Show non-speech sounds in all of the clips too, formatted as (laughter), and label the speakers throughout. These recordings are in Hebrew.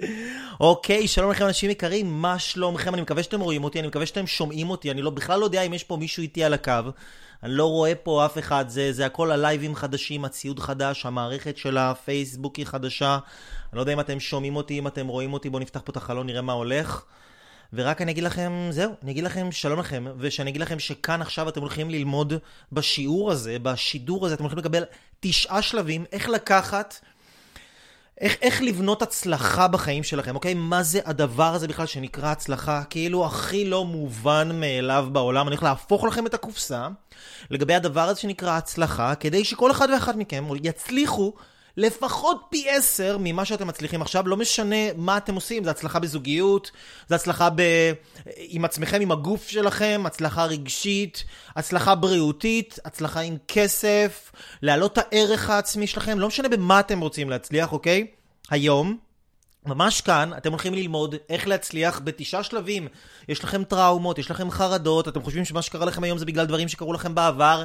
Speaker 1: (laughs) אוקיי, שלום לכם אנשים יקרים, מה שלומכם? אני מקווה שאתם רואים אותי, אני מקווה שאתם שומעים אותי, אני לא, בכלל לא יודע אם יש פה מישהו איתי על הקו. אני לא רואה פה אף אחד, זה, זה הכל הלייבים חדשים, הציוד חדש, המערכת של הפייסבוק היא חדשה. אני לא יודע אם אתם שומעים אותי, אם אתם רואים אותי, בואו נפתח פה את החלון, נראה מה הולך. ורק אני אגיד לכם, זהו, אני אגיד לכם שלום לכם, ושאני אגיד לכם שכאן עכשיו אתם הולכים ללמוד בשיעור הזה, בשידור הזה, אתם הולכים לקבל תשעה שלבים, איך לקחת, איך, איך לבנות הצלחה בחיים שלכם, אוקיי? מה זה הדבר הזה בכלל שנקרא הצלחה? כאילו הכי לא מובן מאליו בעולם. אני הולך להפוך לכם את הקופסה לגבי הדבר הזה שנקרא הצלחה, כדי שכל אחד ואחד מכם יצליחו לפחות פי עשר ממה שאתם מצליחים עכשיו, לא משנה מה אתם עושים, זה הצלחה בזוגיות, זה הצלחה ב... עם עצמכם, עם הגוף שלכם, הצלחה רגשית, הצלחה בריאותית, הצלחה עם כסף, להעלות את הערך העצמי שלכם, לא משנה במה אתם רוצים להצליח, אוקיי? היום, ממש כאן, אתם הולכים ללמוד איך להצליח בתשעה שלבים. יש לכם טראומות, יש לכם חרדות, אתם חושבים שמה שקרה לכם היום זה בגלל דברים שקרו לכם בעבר.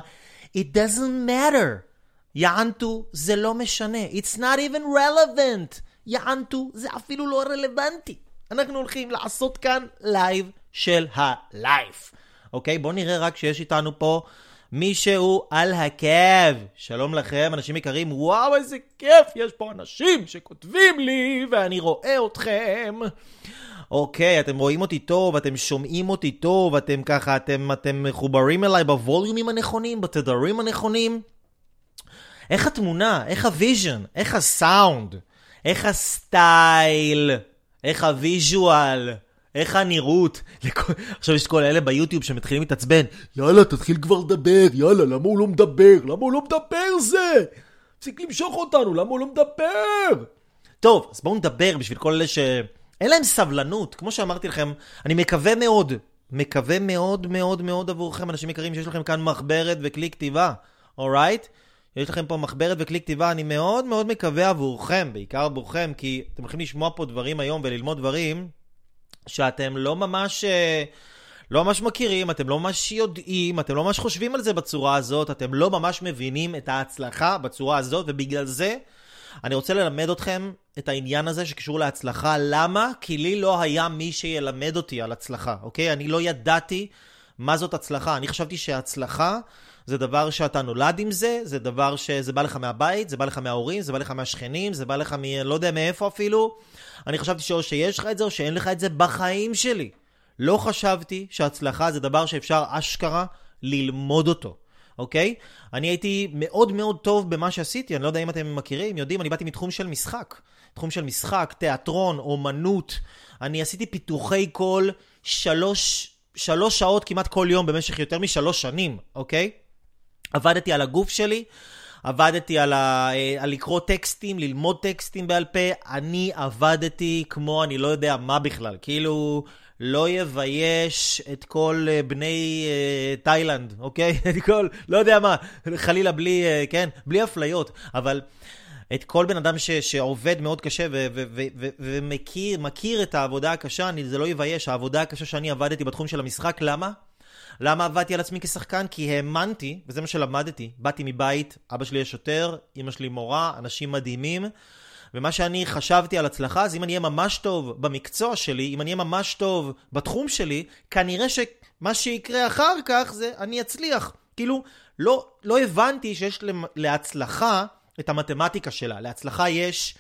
Speaker 1: It doesn't matter. יענטו, זה לא משנה. It's not even relevant. יענטו, זה אפילו לא רלוונטי. אנחנו הולכים לעשות כאן לייב של הלייב. אוקיי? בואו נראה רק שיש איתנו פה מישהו על הקו. שלום לכם, אנשים יקרים. וואו, איזה כיף, יש פה אנשים שכותבים לי, ואני רואה אתכם. אוקיי, אתם רואים אותי טוב, אתם שומעים אותי טוב, אתם ככה, אתם, אתם מחוברים אליי בווליומים הנכונים, בתדרים הנכונים. איך התמונה, איך ה vision, איך הסאונד, איך ה style, איך ה visual, איך הנראות. עכשיו יש את כל אלה ביוטיוב שמתחילים להתעצבן, יאללה, תתחיל כבר לדבר, יאללה, למה הוא לא מדבר? למה הוא לא מדבר זה? תפסיק למשוך אותנו, למה הוא לא מדבר? טוב, אז בואו נדבר בשביל כל אלה שאין להם סבלנות. כמו שאמרתי לכם, אני מקווה מאוד, מקווה מאוד מאוד מאוד עבורכם, אנשים יקרים, שיש לכם כאן מחברת וכלי כתיבה, alright? Right? יש לכם פה מחברת וכלי כתיבה, אני מאוד מאוד מקווה עבורכם, בעיקר עבורכם, כי אתם הולכים לשמוע פה דברים היום וללמוד דברים שאתם לא ממש... אה, לא ממש מכירים, אתם לא ממש יודעים, אתם לא ממש חושבים על זה בצורה הזאת, אתם לא ממש מבינים את ההצלחה בצורה הזאת, ובגלל זה אני רוצה ללמד אתכם את העניין הזה שקשור להצלחה. למה? כי לי לא היה מי שילמד אותי על הצלחה, אוקיי? אני לא ידעתי מה זאת הצלחה. אני חשבתי שהצלחה זה דבר שאתה נולד עם זה, זה דבר שזה בא לך מהבית, זה בא לך מההורים, זה בא לך מהשכנים, זה בא לך מ... לא יודע מאיפה אפילו. אני חשבתי שאו שיש לך את זה או שאין לך את זה בחיים שלי. לא חשבתי שהצלחה זה דבר שאפשר אשכרה ללמוד אותו. אוקיי? אני הייתי מאוד מאוד טוב במה שעשיתי, אני לא יודע אם אתם מכירים, יודעים, אני באתי מתחום של משחק. תחום של משחק, תיאטרון, אומנות. אני עשיתי פיתוחי קול שלוש, שלוש שעות כמעט כל יום במשך יותר משלוש שנים, אוקיי? עבדתי על הגוף שלי, עבדתי על, ה... אה, על לקרוא טקסטים, ללמוד טקסטים בעל פה, אני עבדתי כמו אני לא יודע מה בכלל, כאילו לא יבייש את כל אה, בני uh, תאילנד, אוקיי? (laughs) את כל, לא יודע מה, חלילה בלי, uh, כן, בלי אפליות, אבל את כל בן אדם ש, שעובד מאוד קשה ומכיר את העבודה הקשה, אני, זה לא יבייש, העבודה הקשה שאני עבדתי בתחום של המשחק, למה? למה עבדתי על עצמי כשחקן? כי האמנתי, וזה מה שלמדתי, באתי מבית, אבא שלי יש שוטר, אמא שלי מורה, אנשים מדהימים, ומה שאני חשבתי על הצלחה, אז אם אני אהיה ממש טוב במקצוע שלי, אם אני אהיה ממש טוב בתחום שלי, כנראה שמה שיקרה אחר כך זה אני אצליח. כאילו, לא, לא הבנתי שיש להצלחה את המתמטיקה שלה. להצלחה יש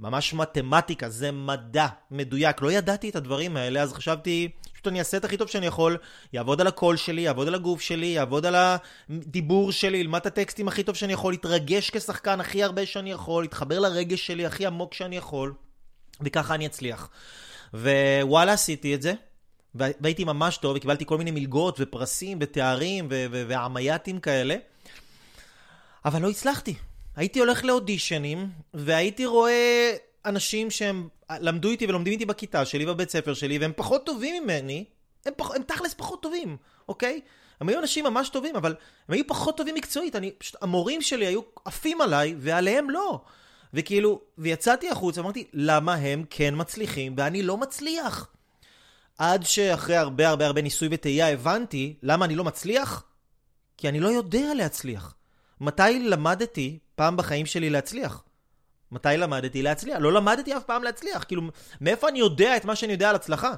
Speaker 1: ממש מתמטיקה, זה מדע מדויק. לא ידעתי את הדברים האלה, אז חשבתי, פשוט אני אעשה את הכי טוב שאני יכול, יעבוד על הקול שלי, יעבוד על הגוף שלי, יעבוד על הדיבור שלי, ילמד את הטקסטים הכי טוב שאני יכול, יתרגש כשחקן הכי הרבה שאני יכול, יתחבר לרגש שלי הכי עמוק שאני יכול, וככה אני אצליח. ווואלה, עשיתי את זה. והייתי ממש טוב, וקיבלתי כל מיני מלגות ופרסים ותארים ועמייתים כאלה. אבל לא הצלחתי. הייתי הולך לאודישנים, והייתי רואה אנשים שהם למדו איתי ולומדים איתי בכיתה שלי, בבית ספר שלי, והם פחות טובים ממני, הם, פח, הם תכלס פחות טובים, אוקיי? הם היו אנשים ממש טובים, אבל הם היו פחות טובים מקצועית. אני, פשוט, המורים שלי היו עפים עליי, ועליהם לא. וכאילו, ויצאתי החוצה, אמרתי, למה הם כן מצליחים ואני לא מצליח? עד שאחרי הרבה הרבה הרבה ניסוי וטעייה הבנתי למה אני לא מצליח? כי אני לא יודע להצליח. מתי למדתי פעם בחיים שלי להצליח? מתי למדתי להצליח? לא למדתי אף פעם להצליח. כאילו, מאיפה אני יודע את מה שאני יודע על הצלחה?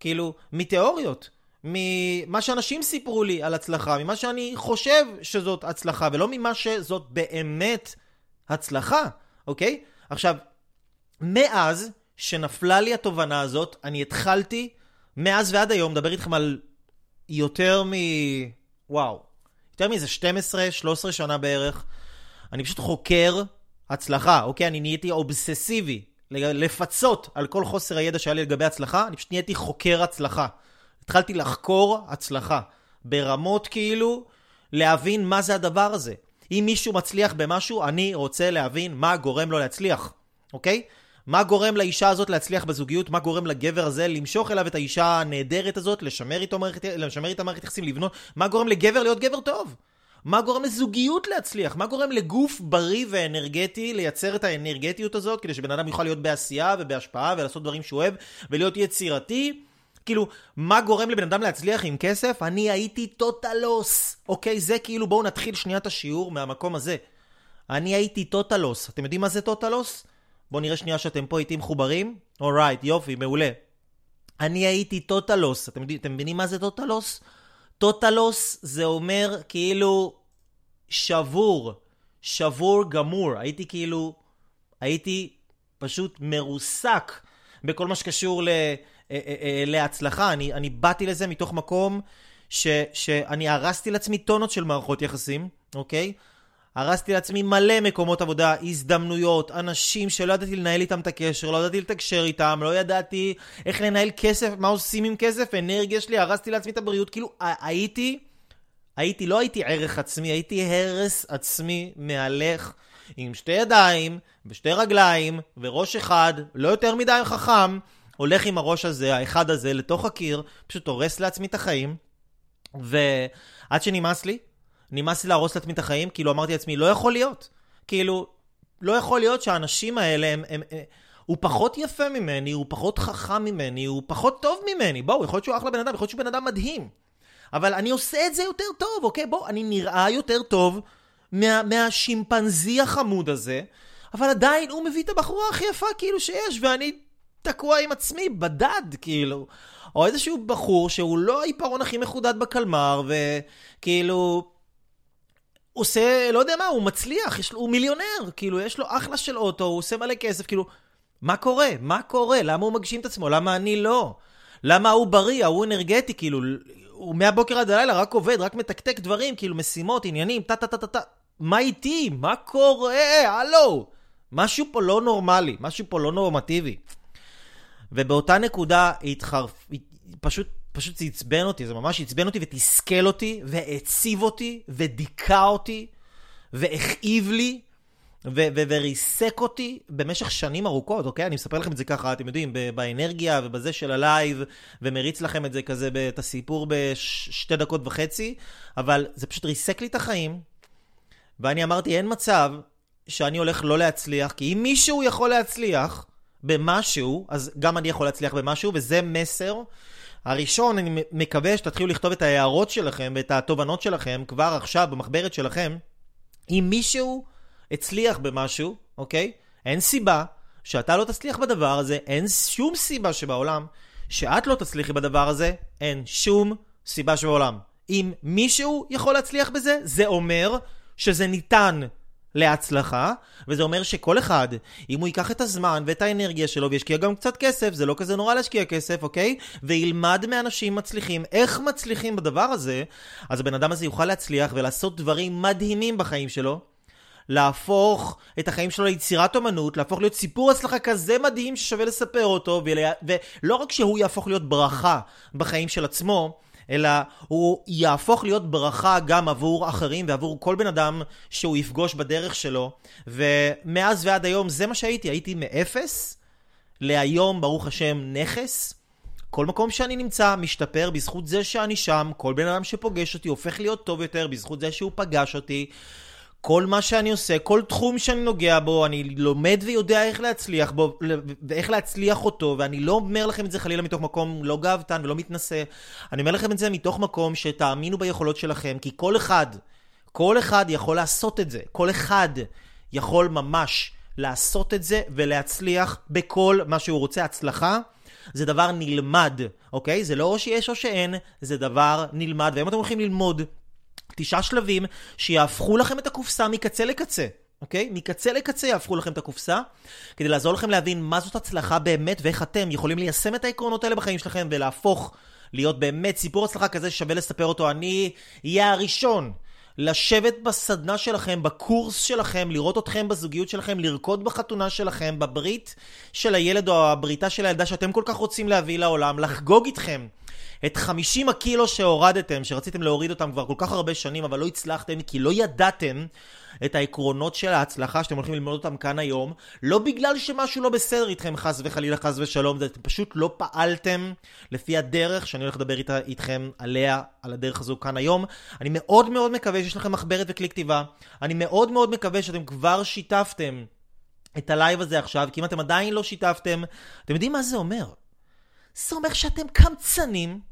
Speaker 1: כאילו, מתיאוריות. ממה שאנשים סיפרו לי על הצלחה, ממה שאני חושב שזאת הצלחה, ולא ממה שזאת באמת הצלחה, אוקיי? עכשיו, מאז שנפלה לי התובנה הזאת, אני התחלתי, מאז ועד היום, מדבר איתכם על יותר מ... וואו. יותר מזה 12-13 שנה בערך. אני פשוט חוקר הצלחה, אוקיי? אני נהייתי אובססיבי לפצות על כל חוסר הידע שהיה לי לגבי הצלחה, אני פשוט נהייתי חוקר הצלחה. התחלתי לחקור הצלחה. ברמות כאילו, להבין מה זה הדבר הזה. אם מישהו מצליח במשהו, אני רוצה להבין מה גורם לו להצליח, אוקיי? מה גורם לאישה הזאת להצליח בזוגיות? מה גורם לגבר הזה למשוך אליו את האישה הנהדרת הזאת, לשמר איתו מערכת, איתה מערכת יחסים, לבנות? מה גורם לגבר להיות גבר טוב? מה גורם לזוגיות להצליח? מה גורם לגוף בריא ואנרגטי לייצר את האנרגטיות הזאת, כדי שבן אדם יוכל להיות בעשייה ובהשפעה ולעשות דברים שהוא אוהב ולהיות יצירתי? כאילו, מה גורם לבן אדם להצליח עם כסף? אני הייתי total loss, אוקיי? זה כאילו, בואו נתחיל שנייה את השיעור מהמקום הזה. אני הייתי total loss. אתם יודעים מה זה total loss? בואו נראה שנייה שאתם פה איתי מחוברים. alright, יופי, מעולה. אני הייתי total loss. אתם, אתם מבינים מה זה total loss? total loss זה אומר כאילו שבור, שבור גמור. הייתי כאילו, הייתי פשוט מרוסק בכל מה שקשור ל, אה, אה, אה, להצלחה. אני, אני באתי לזה מתוך מקום ש, שאני הרסתי לעצמי טונות של מערכות יחסים, אוקיי? הרסתי לעצמי מלא מקומות עבודה, הזדמנויות, אנשים שלא ידעתי לנהל איתם את הקשר, לא ידעתי לתקשר איתם, לא ידעתי איך לנהל כסף, מה עושים עם כסף, אנרגיה שלי, הרסתי לעצמי את הבריאות, כאילו הייתי, הייתי, לא הייתי ערך עצמי, הייתי הרס עצמי מהלך עם שתי ידיים ושתי רגליים וראש אחד, לא יותר מדי חכם, הולך עם הראש הזה, האחד הזה, לתוך הקיר, פשוט הורס לעצמי את החיים, ועד שנמאס לי, נמאס לי להרוס לעצמי את החיים, כאילו אמרתי לעצמי, לא יכול להיות. כאילו, לא יכול להיות שהאנשים האלה הם... הם, הם הוא פחות יפה ממני, הוא פחות חכם ממני, הוא פחות טוב ממני. בואו, יכול להיות שהוא אחלה בן אדם, יכול להיות שהוא בן אדם מדהים. אבל אני עושה את זה יותר טוב, אוקיי? בואו, אני נראה יותר טוב מה, מהשימפנזי החמוד הזה, אבל עדיין הוא מביא את הבחורה הכי יפה כאילו שיש, ואני תקוע עם עצמי בדד, כאילו. או איזשהו בחור שהוא לא העיפרון הכי מחודד בקלמר, וכאילו... עושה, לא יודע מה, הוא מצליח, יש, הוא מיליונר, כאילו, יש לו אחלה של אוטו, הוא עושה מלא כסף, כאילו, מה קורה? מה קורה? למה הוא מגשים את עצמו? למה אני לא? למה הוא בריא, ההוא אנרגטי, כאילו, הוא מהבוקר עד הלילה רק עובד, רק מתקתק דברים, כאילו, משימות, עניינים, טה טה טה טה טה. מה איתי? מה קורה? הלו! משהו פה לא נורמלי, משהו פה לא נורמטיבי. ובאותה נקודה התחרפ... פשוט פשוט זה עצבן אותי, זה ממש עצבן אותי ותסכל אותי, והעציב אותי, ודיכא אותי, והכאיב לי, ו- ו- וריסק אותי במשך שנים ארוכות, אוקיי? אני מספר לכם את זה ככה, אתם יודעים, באנרגיה ובזה של הלייב, ומריץ לכם את זה כזה, את הסיפור בשתי דקות וחצי, אבל זה פשוט ריסק לי את החיים, ואני אמרתי, אין מצב שאני הולך לא להצליח, כי אם מישהו יכול להצליח במשהו, אז גם אני יכול להצליח במשהו, וזה מסר הראשון, אני מקווה שתתחילו לכתוב את ההערות שלכם ואת התובנות שלכם כבר עכשיו במחברת שלכם. אם מישהו הצליח במשהו, אוקיי? אין סיבה שאתה לא תצליח בדבר הזה, אין שום סיבה שבעולם שאת לא תצליחי בדבר הזה, אין שום סיבה שבעולם. אם מישהו יכול להצליח בזה, זה אומר שזה ניתן להצלחה, וזה אומר שכל אחד, אם הוא ייקח את הזמן ואת האנרגיה שלו וישקיע גם קצת כסף, זה לא כזה נורא להשקיע כסף, אוקיי? וילמד מאנשים מצליחים איך מצליחים בדבר הזה, אז הבן אדם הזה יוכל להצליח ולעשות דברים מדהימים בחיים שלו. להפוך את החיים שלו ליצירת אומנות, להפוך להיות סיפור הצלחה כזה מדהים ששווה לספר אותו. ולא רק שהוא יהפוך להיות ברכה בחיים של עצמו, אלא הוא יהפוך להיות ברכה גם עבור אחרים ועבור כל בן אדם שהוא יפגוש בדרך שלו. ומאז ועד היום זה מה שהייתי, הייתי מאפס להיום, ברוך השם, נכס. כל מקום שאני נמצא משתפר בזכות זה שאני שם, כל בן אדם שפוגש אותי הופך להיות טוב יותר בזכות זה שהוא פגש אותי. כל מה שאני עושה, כל תחום שאני נוגע בו, אני לומד ויודע איך להצליח בו, ואיך להצליח אותו, ואני לא אומר לכם את זה חלילה מתוך מקום לא גאוותן ולא מתנשא, אני אומר לכם את זה מתוך מקום שתאמינו ביכולות שלכם, כי כל אחד, כל אחד יכול לעשות את זה, כל אחד יכול ממש לעשות את זה ולהצליח בכל מה שהוא רוצה. הצלחה זה דבר נלמד, אוקיי? זה לא או שיש או שאין, זה דבר נלמד. ואם אתם הולכים ללמוד תשעה שלבים שיהפכו לכם את הקופסה מקצה לקצה. אוקיי? מקצה לקצה יהפכו לכם את הקופסה, כדי לעזור לכם להבין מה זאת הצלחה באמת ואיך אתם יכולים ליישם את העקרונות האלה בחיים שלכם ולהפוך להיות באמת סיפור הצלחה כזה ששווה לספר אותו. אני אהיה הראשון לשבת בסדנה שלכם, בקורס שלכם, לראות אתכם בזוגיות שלכם, לרקוד בחתונה שלכם, בברית של הילד או הבריתה של הילדה שאתם כל כך רוצים להביא לעולם, לחגוג איתכם. את 50 הקילו שהורדתם, שרציתם להוריד אותם כבר כל כך הרבה שנים, אבל לא הצלחתם כי לא ידעתם את העקרונות של ההצלחה שאתם הולכים ללמוד אותם כאן היום, לא בגלל שמשהו לא בסדר איתכם, חס וחלילה, חס ושלום, זה אתם פשוט לא פעלתם לפי הדרך שאני הולך לדבר איתה, איתכם עליה, על הדרך הזו כאן היום. אני מאוד מאוד מקווה שיש לכם מחברת וכלי כתיבה. אני מאוד מאוד מקווה שאתם כבר שיתפתם את הלייב הזה עכשיו, כי אם אתם עדיין לא שיתפתם, אתם יודעים מה זה אומר? זה אומר שאתם קמצנים.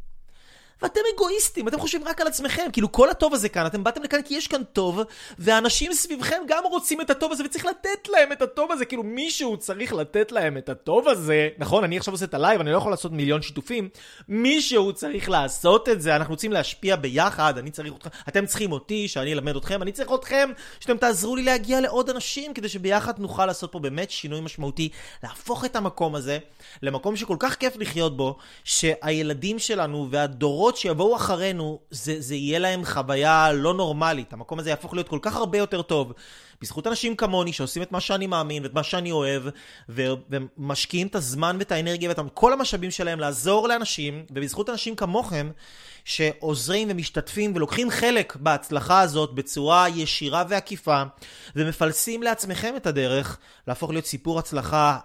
Speaker 1: ואתם אגואיסטים, אתם חושבים רק על עצמכם. כאילו, כל הטוב הזה כאן, אתם באתם לכאן כי יש כאן טוב, ואנשים סביבכם גם רוצים את הטוב הזה, וצריך לתת להם את הטוב הזה. כאילו, מישהו צריך לתת להם את הטוב הזה. נכון, אני עכשיו עושה את הלייב, אני לא יכול לעשות מיליון שיתופים. מישהו צריך לעשות את זה, אנחנו רוצים להשפיע ביחד, אני צריך אתכם, אתם צריכים אותי, שאני אלמד אתכם, אני צריך אתכם, שאתם תעזרו לי להגיע לעוד אנשים, כדי שביחד נוכל לעשות פה באמת שינוי משמעותי, להפוך את המקום הזה למקום שכל כך כיף לחיות בו, שהילדים שלנו והדורות הדורות שיבואו אחרינו, זה, זה יהיה להם חוויה לא נורמלית. המקום הזה יהפוך להיות כל כך הרבה יותר טוב. בזכות אנשים כמוני שעושים את מה שאני מאמין ואת מה שאני אוהב, ו- ומשקיעים את הזמן ואת האנרגיה ואת כל המשאבים שלהם לעזור לאנשים, ובזכות אנשים כמוכם, שעוזרים ומשתתפים ולוקחים חלק בהצלחה הזאת בצורה ישירה ועקיפה, ומפלסים לעצמכם את הדרך להפוך להיות סיפור הצלחה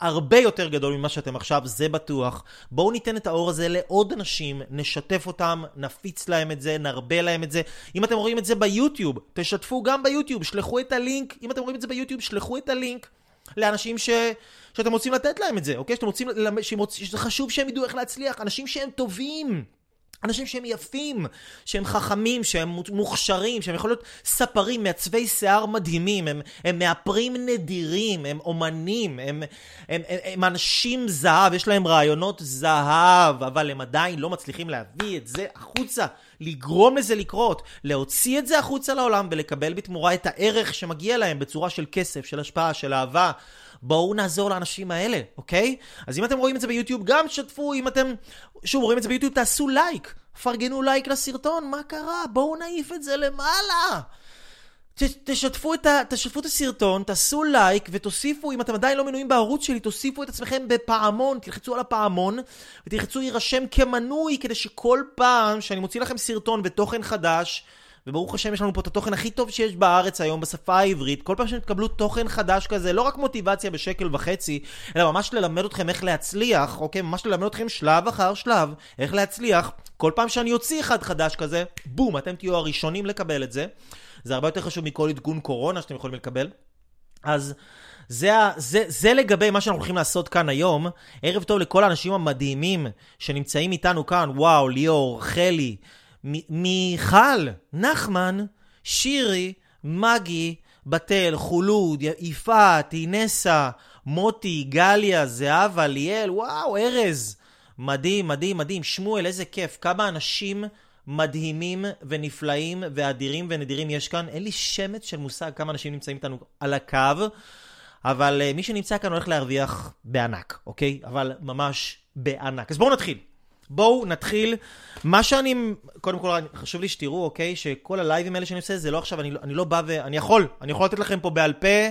Speaker 1: הרבה יותר גדול ממה שאתם עכשיו, זה בטוח. בואו ניתן את האור הזה לעוד אנשים, נשתף אותם, נפיץ להם את זה, נרבה להם את זה. אם אתם רואים את זה ביוטיוב, תשתפו גם ביוטיוב, שלחו את הלינק, אם אתם רואים את זה ביוטיוב, שלחו את הלינק לאנשים ש... שאתם רוצים לתת להם את זה, אוקיי? שאתם רוצים, שזה חשוב שהם ידעו איך להצליח, אנשים שהם טובים. אנשים שהם יפים, שהם חכמים, שהם מוכשרים, שהם יכולים להיות ספרים, מעצבי שיער מדהימים, הם, הם מאפרים נדירים, הם אומנים, הם, הם, הם, הם אנשים זהב, יש להם רעיונות זהב, אבל הם עדיין לא מצליחים להביא את זה החוצה, לגרום לזה לקרות, להוציא את זה החוצה לעולם ולקבל בתמורה את הערך שמגיע להם בצורה של כסף, של השפעה, של אהבה. בואו נעזור לאנשים האלה, אוקיי? אז אם אתם רואים את זה ביוטיוב, גם שתפו, אם אתם, שוב, רואים את זה ביוטיוב, תעשו לייק. פרגנו לייק לסרטון, מה קרה? בואו נעיף את זה למעלה. ת, תשתפו, את ה, תשתפו את הסרטון, תעשו לייק ותוסיפו, אם אתם עדיין לא מנויים בערוץ שלי, תוסיפו את עצמכם בפעמון, תלחצו על הפעמון ותלחצו יירשם כמנוי כדי שכל פעם שאני מוציא לכם סרטון ותוכן חדש, וברוך השם יש לנו פה את התוכן הכי טוב שיש בארץ היום בשפה העברית. כל פעם שתקבלו תוכן חדש כזה, לא רק מוטיבציה בשקל וחצי, אלא ממש ללמד אתכם איך להצליח, אוקיי? ממש ללמד אתכם שלב אחר שלב, איך להצליח. כל פעם שאני אוציא אחד חדש כזה, בום, אתם תהיו הראשונים לקבל את זה. זה הרבה יותר חשוב מכל עדכון קורונה שאתם יכולים לקבל. אז זה, זה, זה לגבי מה שאנחנו הולכים לעשות כאן היום. ערב טוב לכל האנשים המדהימים שנמצאים איתנו כאן, וואו, ליאור, חלי, מיכל, נחמן, שירי, מגי, בתל, חולוד, יפעת, אינסה, מוטי, גליה, זהבה, ליאל, וואו, ארז. מדהים, מדהים, מדהים. שמואל, איזה כיף. כמה אנשים מדהימים ונפלאים ואדירים ונדירים יש כאן. אין לי שמץ של מושג כמה אנשים נמצאים איתנו על הקו, אבל uh, מי שנמצא כאן הולך להרוויח בענק, אוקיי? אבל ממש בענק. אז בואו נתחיל. בואו נתחיל. מה שאני, קודם כל חשוב לי שתראו, אוקיי? שכל הלייבים האלה שאני עושה, זה לא עכשיו, אני, אני לא בא ו... אני יכול, אני יכול לתת לכם פה בעל פה,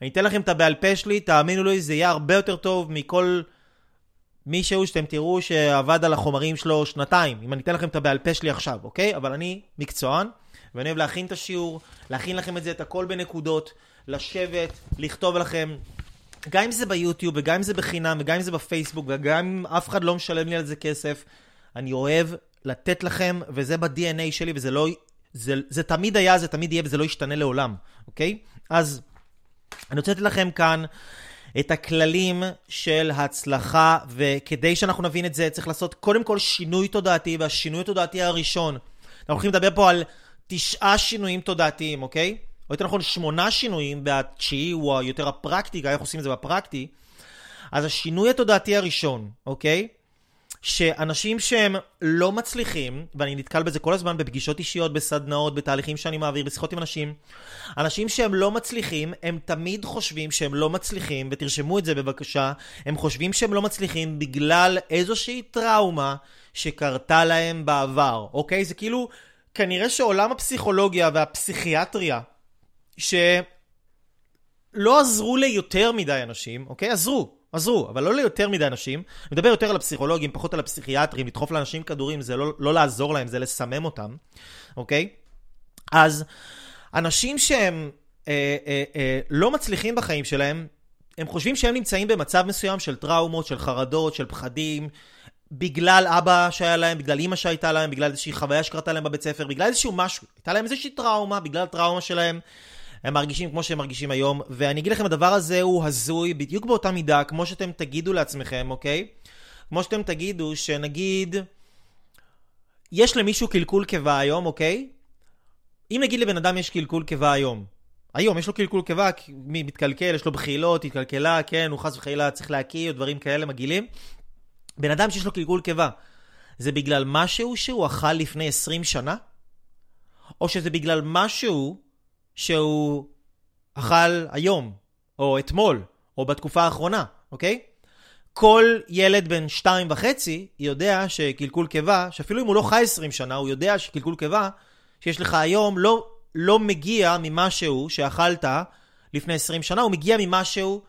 Speaker 1: אני אתן לכם את הבעל פה שלי, תאמינו לי, זה יהיה הרבה יותר טוב מכל מישהו שאתם תראו שעבד על החומרים שלו שנתיים, אם אני אתן לכם את הבעל פה שלי עכשיו, אוקיי? אבל אני מקצוען, ואני אוהב להכין את השיעור, להכין לכם את זה, את הכל בנקודות, לשבת, לכתוב לכם. גם אם זה ביוטיוב, וגם אם זה בחינם, וגם אם זה בפייסבוק, וגם אם אף אחד לא משלם לי על זה כסף, אני אוהב לתת לכם, וזה ב-DNA שלי, וזה לא... זה, זה תמיד היה, זה תמיד יהיה, וזה לא ישתנה לעולם, אוקיי? אז אני רוצה לתת לכם כאן את הכללים של הצלחה, וכדי שאנחנו נבין את זה, צריך לעשות קודם כל שינוי תודעתי, והשינוי התודעתי הראשון, אנחנו הולכים לדבר פה על תשעה שינויים תודעתיים, אוקיי? או יותר נכון שמונה שינויים, והתשיעי הוא היותר הפרקטיקה, איך עושים את זה בפרקטי. אז השינוי התודעתי הראשון, אוקיי? שאנשים שהם לא מצליחים, ואני נתקל בזה כל הזמן בפגישות אישיות, בסדנאות, בתהליכים שאני מעביר, בשיחות עם אנשים, אנשים שהם לא מצליחים, הם תמיד חושבים שהם לא מצליחים, ותרשמו את זה בבקשה, הם חושבים שהם לא מצליחים בגלל איזושהי טראומה שקרתה להם בעבר, אוקיי? זה כאילו, כנראה שעולם הפסיכולוגיה והפסיכיאטריה, שלא עזרו ליותר מדי אנשים, אוקיי? עזרו, עזרו, אבל לא ליותר מדי אנשים. אני מדבר יותר על הפסיכולוגים, פחות על הפסיכיאטרים, לדחוף לאנשים כדורים זה לא, לא לעזור להם, זה לסמם אותם, אוקיי? אז אנשים שהם אה, אה, אה, לא מצליחים בחיים שלהם, הם חושבים שהם נמצאים במצב מסוים של טראומות, של חרדות, של פחדים, בגלל אבא שהיה להם, בגלל אימא שהייתה להם, בגלל איזושהי חוויה שקרתה להם בבית ספר, בגלל איזשהו משהו. הייתה להם איזושהי טראומה, בגלל טראומה שלהם. הם מרגישים כמו שהם מרגישים היום, ואני אגיד לכם, הדבר הזה הוא הזוי בדיוק באותה מידה, כמו שאתם תגידו לעצמכם, אוקיי? כמו שאתם תגידו, שנגיד, יש למישהו קלקול קיבה היום, אוקיי? אם נגיד לבן אדם יש קלקול קיבה היום, היום יש לו קלקול קיבה, מי מתקלקל, יש לו בחילות, התקלקלה, כן, הוא חס וחלילה צריך להקיא, או דברים כאלה מגעילים. בן אדם שיש לו קלקול קיבה, זה בגלל משהו שהוא אכל לפני 20 שנה? או שזה בגלל משהו שהוא אכל היום, או אתמול, או בתקופה האחרונה, אוקיי? כל ילד בן שתיים וחצי יודע שקלקול קיבה, שאפילו אם הוא לא חי 20 שנה, הוא יודע שקלקול קיבה שיש לך היום לא, לא מגיע ממשהו שאכלת לפני 20 שנה, הוא מגיע ממשהו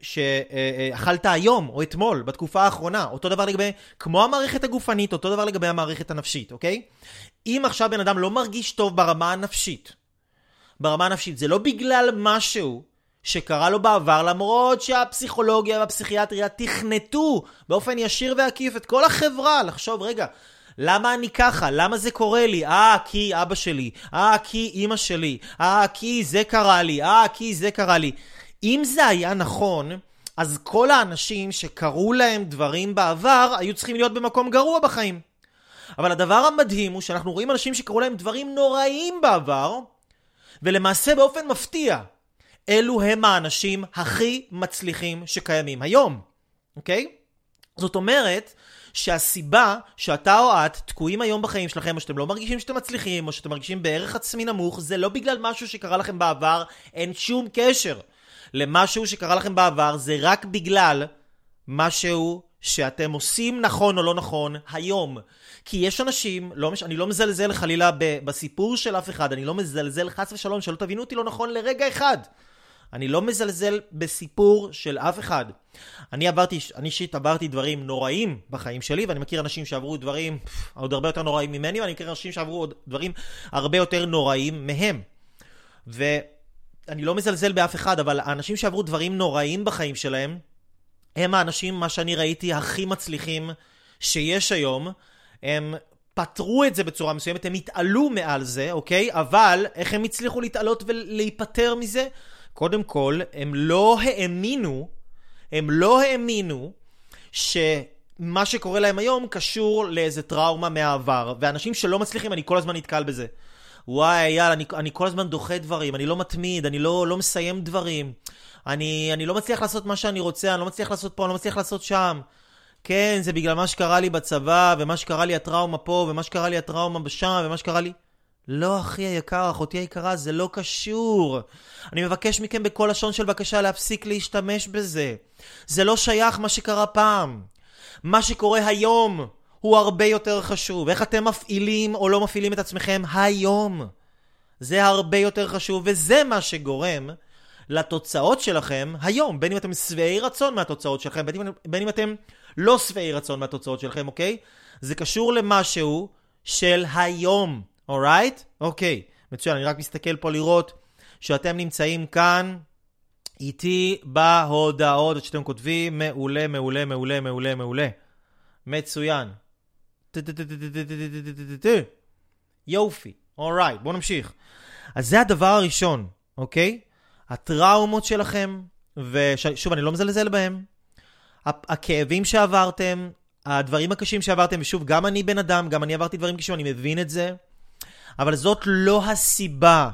Speaker 1: שאכלת היום או אתמול, בתקופה האחרונה. אותו דבר לגבי, כמו המערכת הגופנית, אותו דבר לגבי המערכת הנפשית, אוקיי? אם עכשיו בן אדם לא מרגיש טוב ברמה הנפשית, ברמה הנפשית. זה לא בגלל משהו שקרה לו בעבר, למרות שהפסיכולוגיה והפסיכיאטריה תכנתו באופן ישיר ועקיף את כל החברה לחשוב, רגע, למה אני ככה? למה זה קורה לי? אה, כי אבא שלי. אה, כי אימא שלי. אה, כי זה קרה לי. אה, כי זה קרה לי. אם זה היה נכון, אז כל האנשים שקרו להם דברים בעבר היו צריכים להיות במקום גרוע בחיים. אבל הדבר המדהים הוא שאנחנו רואים אנשים שקרו להם דברים נוראים בעבר, ולמעשה באופן מפתיע, אלו הם האנשים הכי מצליחים שקיימים היום, אוקיי? זאת אומרת שהסיבה שאתה או את תקועים היום בחיים שלכם, או שאתם לא מרגישים שאתם מצליחים, או שאתם מרגישים בערך עצמי נמוך, זה לא בגלל משהו שקרה לכם בעבר, אין שום קשר למשהו שקרה לכם בעבר, זה רק בגלל משהו שאתם עושים נכון או לא נכון היום. כי יש אנשים, לא מש... אני לא מזלזל חלילה ב... בסיפור של אף אחד, אני לא מזלזל חס ושלום, שלא תבינו אותי לא נכון לרגע אחד. אני לא מזלזל בסיפור של אף אחד. אני עברתי, אני אישית עברתי דברים נוראים בחיים שלי, ואני מכיר אנשים שעברו דברים עוד הרבה יותר נוראים ממני, ואני מכיר אנשים שעברו עוד דברים הרבה יותר נוראים מהם. ואני לא מזלזל באף אחד, אבל האנשים שעברו דברים נוראים בחיים שלהם, הם האנשים, מה שאני ראיתי, הכי מצליחים שיש היום. הם פתרו את זה בצורה מסוימת, הם התעלו מעל זה, אוקיי? אבל איך הם הצליחו להתעלות ולהיפטר מזה? קודם כל, הם לא האמינו, הם לא האמינו שמה שקורה להם היום קשור לאיזה טראומה מהעבר. ואנשים שלא מצליחים, אני כל הזמן נתקל בזה. וואי, יאללה, אני, אני כל הזמן דוחה דברים, אני לא מתמיד, אני לא, לא מסיים דברים. אני, אני לא מצליח לעשות מה שאני רוצה, אני לא מצליח לעשות פה, אני לא מצליח לעשות שם. כן, זה בגלל מה שקרה לי בצבא, ומה שקרה לי הטראומה פה, ומה שקרה לי הטראומה בשם, ומה שקרה לי... לא, אחי היקר, אחותי היקרה, זה לא קשור. אני מבקש מכם בכל לשון של בקשה להפסיק להשתמש בזה. זה לא שייך מה שקרה פעם. מה שקורה היום הוא הרבה יותר חשוב. איך אתם מפעילים או לא מפעילים את עצמכם היום. זה הרבה יותר חשוב, וזה מה שגורם לתוצאות שלכם היום. בין אם אתם שבעי רצון מהתוצאות שלכם, בין אם, בין אם אתם לא שבעי רצון מהתוצאות שלכם, אוקיי? זה קשור למשהו של היום, אורייט? אוקיי, מצוין, אני רק מסתכל פה לראות שאתם נמצאים כאן איתי בהודעות שאתם כותבים, מעולה, מעולה, מעולה, מעולה, מעולה. מצוין. יופי, אורייט, בואו נמשיך. אז זה הדבר הראשון, אוקיי? הטראומות שלכם, ושוב, אני לא מזלזל בהם, הכאבים שעברתם, הדברים הקשים שעברתם, ושוב, גם אני בן אדם, גם אני עברתי דברים קשים, אני מבין את זה, אבל זאת לא הסיבה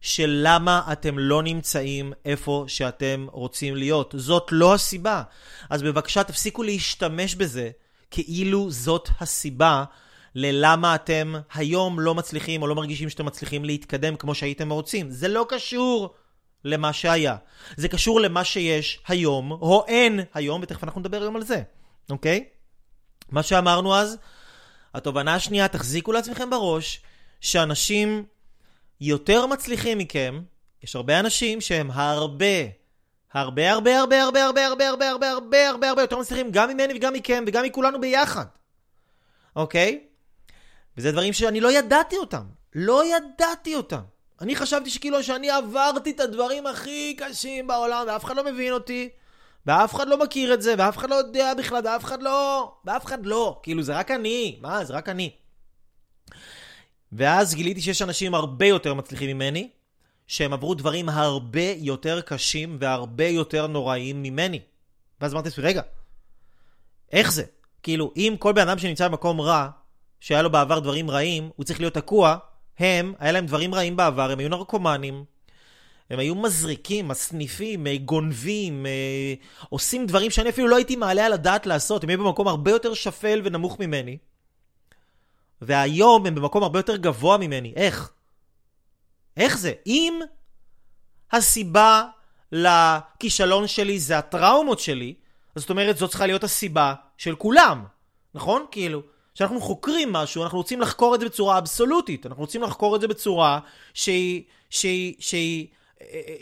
Speaker 1: של למה אתם לא נמצאים איפה שאתם רוצים להיות. זאת לא הסיבה. אז בבקשה תפסיקו להשתמש בזה כאילו זאת הסיבה ללמה אתם היום לא מצליחים או לא מרגישים שאתם מצליחים להתקדם כמו שהייתם רוצים. זה לא קשור למה שהיה. זה קשור למה שיש היום, או אין היום, ותכף אנחנו נדבר היום על זה, אוקיי? מה שאמרנו אז, התובנה השנייה, תחזיקו לעצמכם בראש שאנשים יותר מצליחים מכם, יש הרבה אנשים שהם הרבה, הרבה הרבה הרבה הרבה הרבה הרבה הרבה הרבה הרבה הרבה הרבה יותר מצליחים גם ממני וגם מכם וגם מכולנו ביחד, אוקיי? וזה דברים שאני לא ידעתי אותם. לא ידעתי אותם. אני חשבתי שכאילו שאני עברתי את הדברים הכי קשים בעולם ואף אחד לא מבין אותי ואף אחד לא מכיר את זה ואף אחד לא יודע בכלל ואף אחד לא... ואף אחד לא. כאילו זה רק אני. מה? זה רק אני. ואז גיליתי שיש אנשים הרבה יותר מצליחים ממני שהם עברו דברים הרבה יותר קשים והרבה יותר נוראיים ממני. ואז אמרתי לעצמי, רגע, איך זה? כאילו, אם כל בן אדם שנמצא במקום רע, שהיה לו בעבר דברים רעים, הוא צריך להיות תקוע, הם, היה להם דברים רעים בעבר, הם היו נרקומנים, הם היו מזריקים, מסניפים, אה, גונבים, אה, עושים דברים שאני אפילו לא הייתי מעלה על הדעת לעשות, הם היו במקום הרבה יותר שפל ונמוך ממני. והיום הם במקום הרבה יותר גבוה ממני. איך? איך זה? אם הסיבה לכישלון שלי זה הטראומות שלי, זאת אומרת, זאת צריכה להיות הסיבה של כולם, נכון? כאילו, כשאנחנו חוקרים משהו, אנחנו רוצים לחקור את זה בצורה אבסולוטית. אנחנו רוצים לחקור את זה בצורה שהיא... שהיא... שהיא...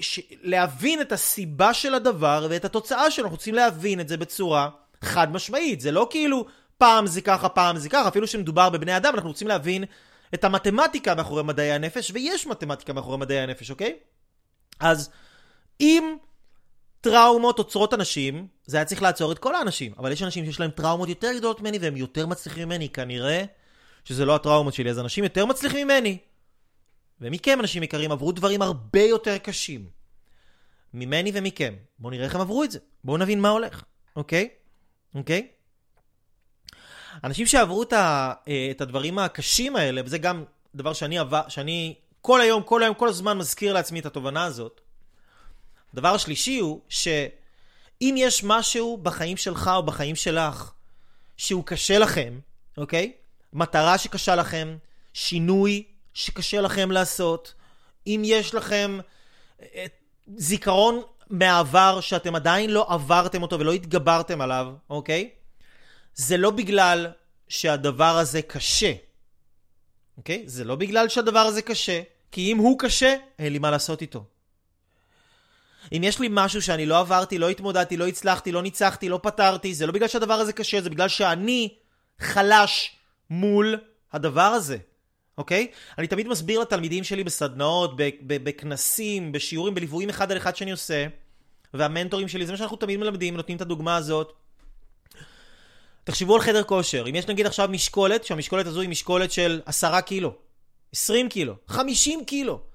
Speaker 1: ש... להבין את הסיבה של הדבר ואת התוצאה שלו. אנחנו רוצים להבין את זה בצורה חד משמעית. זה לא כאילו פעם זה ככה, פעם זה ככה. אפילו שמדובר בבני אדם, אנחנו רוצים להבין את המתמטיקה מאחורי מדעי הנפש, ויש מתמטיקה מאחורי מדעי הנפש, אוקיי? אז אם טראומות עוצרות אנשים, זה היה צריך לעצור את כל האנשים. אבל יש אנשים שיש להם טראומות יותר גדולות ממני והם יותר מצליחים ממני. כנראה שזה לא הטראומות שלי, אז אנשים יותר מצליחים ממני. ומכם, אנשים יקרים, עברו דברים הרבה יותר קשים. ממני ומכם. בואו נראה איך הם עברו את זה. בואו נבין מה הולך, אוקיי? אוקיי? אנשים שעברו את, ה, אה, את הדברים הקשים האלה, וזה גם דבר שאני, עבר, שאני כל היום, כל היום, כל הזמן מזכיר לעצמי את התובנה הזאת, הדבר השלישי הוא שאם יש משהו בחיים שלך או בחיים שלך שהוא קשה לכם, אוקיי? מטרה שקשה לכם, שינוי שקשה לכם לעשות, אם יש לכם אה, זיכרון מהעבר שאתם עדיין לא עברתם אותו ולא התגברתם עליו, אוקיי? זה לא בגלל שהדבר הזה קשה, אוקיי? זה לא בגלל שהדבר הזה קשה, כי אם הוא קשה, אין לי מה לעשות איתו. אם יש לי משהו שאני לא עברתי, לא התמודדתי, לא הצלחתי, לא ניצחתי, לא פתרתי, זה לא בגלל שהדבר הזה קשה, זה בגלל שאני חלש מול הדבר הזה, אוקיי? אני תמיד מסביר לתלמידים שלי בסדנאות, בכנסים, בשיעורים, בליוויים אחד על אחד שאני עושה, והמנטורים שלי, זה מה שאנחנו תמיד מלמדים, נותנים את הדוגמה הזאת. תחשבו על חדר כושר, אם יש נגיד עכשיו משקולת, שהמשקולת הזו היא משקולת של עשרה קילו, עשרים קילו, חמישים קילו.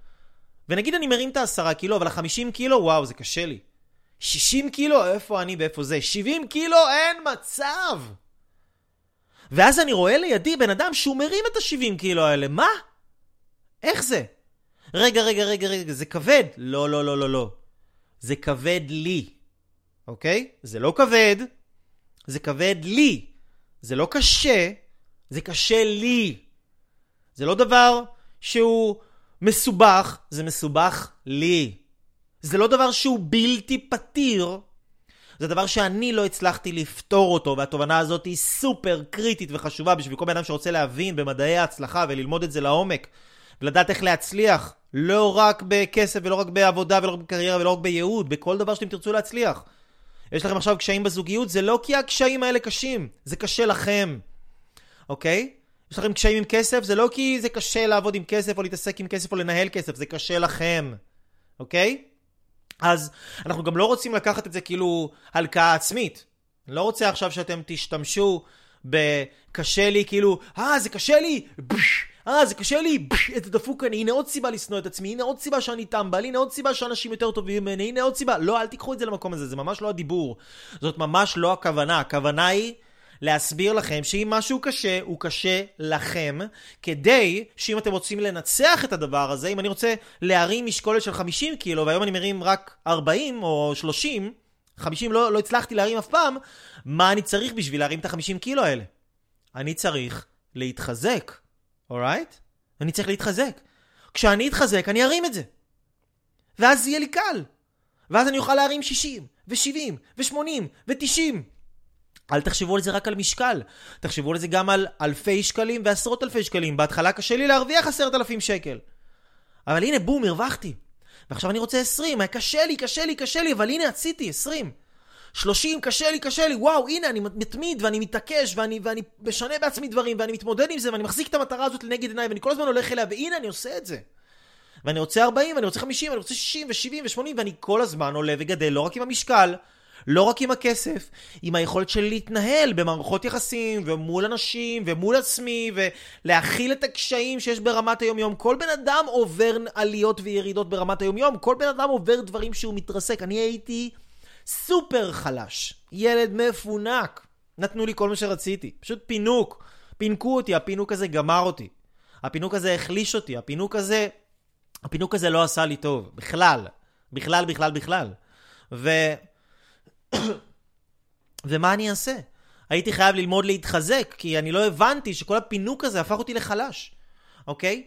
Speaker 1: ונגיד אני מרים את העשרה קילו, אבל החמישים קילו, וואו, זה קשה לי. שישים קילו, איפה אני ואיפה זה? שבעים קילו, אין מצב! ואז אני רואה לידי בן אדם שהוא מרים את השבעים קילו האלה, מה? איך זה? רגע, רגע, רגע, רגע, זה כבד. לא, לא, לא, לא, לא. זה כבד לי, אוקיי? זה לא כבד, זה כבד לי. זה לא קשה, זה קשה לי. זה לא דבר שהוא מסובך, זה מסובך לי. זה לא דבר שהוא בלתי פתיר, זה דבר שאני לא הצלחתי לפתור אותו, והתובנה הזאת היא סופר קריטית וחשובה בשביל כל בן אדם שרוצה להבין במדעי ההצלחה וללמוד את זה לעומק, ולדעת איך להצליח, לא רק בכסף ולא רק בעבודה ולא רק בקריירה ולא רק בייעוד, בכל דבר שאתם תרצו להצליח. יש לכם עכשיו קשיים בזוגיות, זה לא כי הקשיים האלה קשים, זה קשה לכם, אוקיי? יש לכם קשיים עם כסף, זה לא כי זה קשה לעבוד עם כסף או להתעסק עם כסף או לנהל כסף, זה קשה לכם, אוקיי? אז אנחנו גם לא רוצים לקחת את זה כאילו הלקאה עצמית. אני לא רוצה עכשיו שאתם תשתמשו בקשה לי, כאילו, אה, זה קשה לי, אה, זה קשה לי, איזה דפוק אני, הנה עוד סיבה לשנוא את עצמי, הנה עוד סיבה שאני טמבל, הנה עוד סיבה שאנשים יותר טובים ממני, הנה עוד סיבה. לא, אל תיקחו את זה למקום הזה, זה ממש לא הדיבור. זאת ממש לא הכוונה. הכוונה היא להסביר לכם שאם משהו קשה, הוא קשה לכם, כדי שאם אתם רוצים לנצח את הדבר הזה, אם אני רוצה להרים משקולת של 50 קילו, והיום אני מרים רק 40 או 30, 50 לא, לא הצלחתי להרים אף פעם, מה אני צריך בשביל להרים את ה-50 קילו האלה? אני צריך להתחזק, אורייט? Right? אני צריך להתחזק. כשאני אתחזק, אני ארים את זה. ואז יהיה לי קל. ואז אני אוכל להרים 60, ו-70, ו-80, ו-90. אל תחשבו על זה רק על משקל, תחשבו על זה גם על אלפי שקלים ועשרות אלפי שקלים. בהתחלה קשה לי להרוויח עשרת אלפים שקל. אבל הנה, בום, הרווחתי. ועכשיו אני רוצה 20, היה קשה לי, קשה לי, קשה לי, אבל הנה, עשיתי 20. 30, קשה לי, קשה לי, וואו, הנה, אני מתמיד ואני מתעקש ואני, ואני משנה בעצמי דברים ואני מתמודד עם זה ואני מחזיק את המטרה הזאת לנגד עיניי ואני כל הזמן הולך אליה והנה, אני עושה את זה. ואני רוצה 40, ואני רוצה 50, ואני רוצה 60 ו-70 ו-80 ואני כל הזמן עולה וגדל לא רק עם המשקל, לא רק עם הכסף, עם היכולת שלי להתנהל במערכות יחסים, ומול אנשים, ומול עצמי, ולהכיל את הקשיים שיש ברמת היום-יום. כל בן אדם עובר עליות וירידות ברמת היום-יום, כל בן אדם עובר דברים שהוא מתרסק. אני הייתי סופר חלש, ילד מפונק. נתנו לי כל מה שרציתי, פשוט פינוק. פינקו אותי, הפינוק הזה גמר אותי. הפינוק הזה החליש אותי, הפינוק הזה... הפינוק הזה לא עשה לי טוב, בכלל. בכלל, בכלל, בכלל. ו... (coughs) ומה אני אעשה? הייתי חייב ללמוד להתחזק, כי אני לא הבנתי שכל הפינוק הזה הפך אותי לחלש, אוקיי?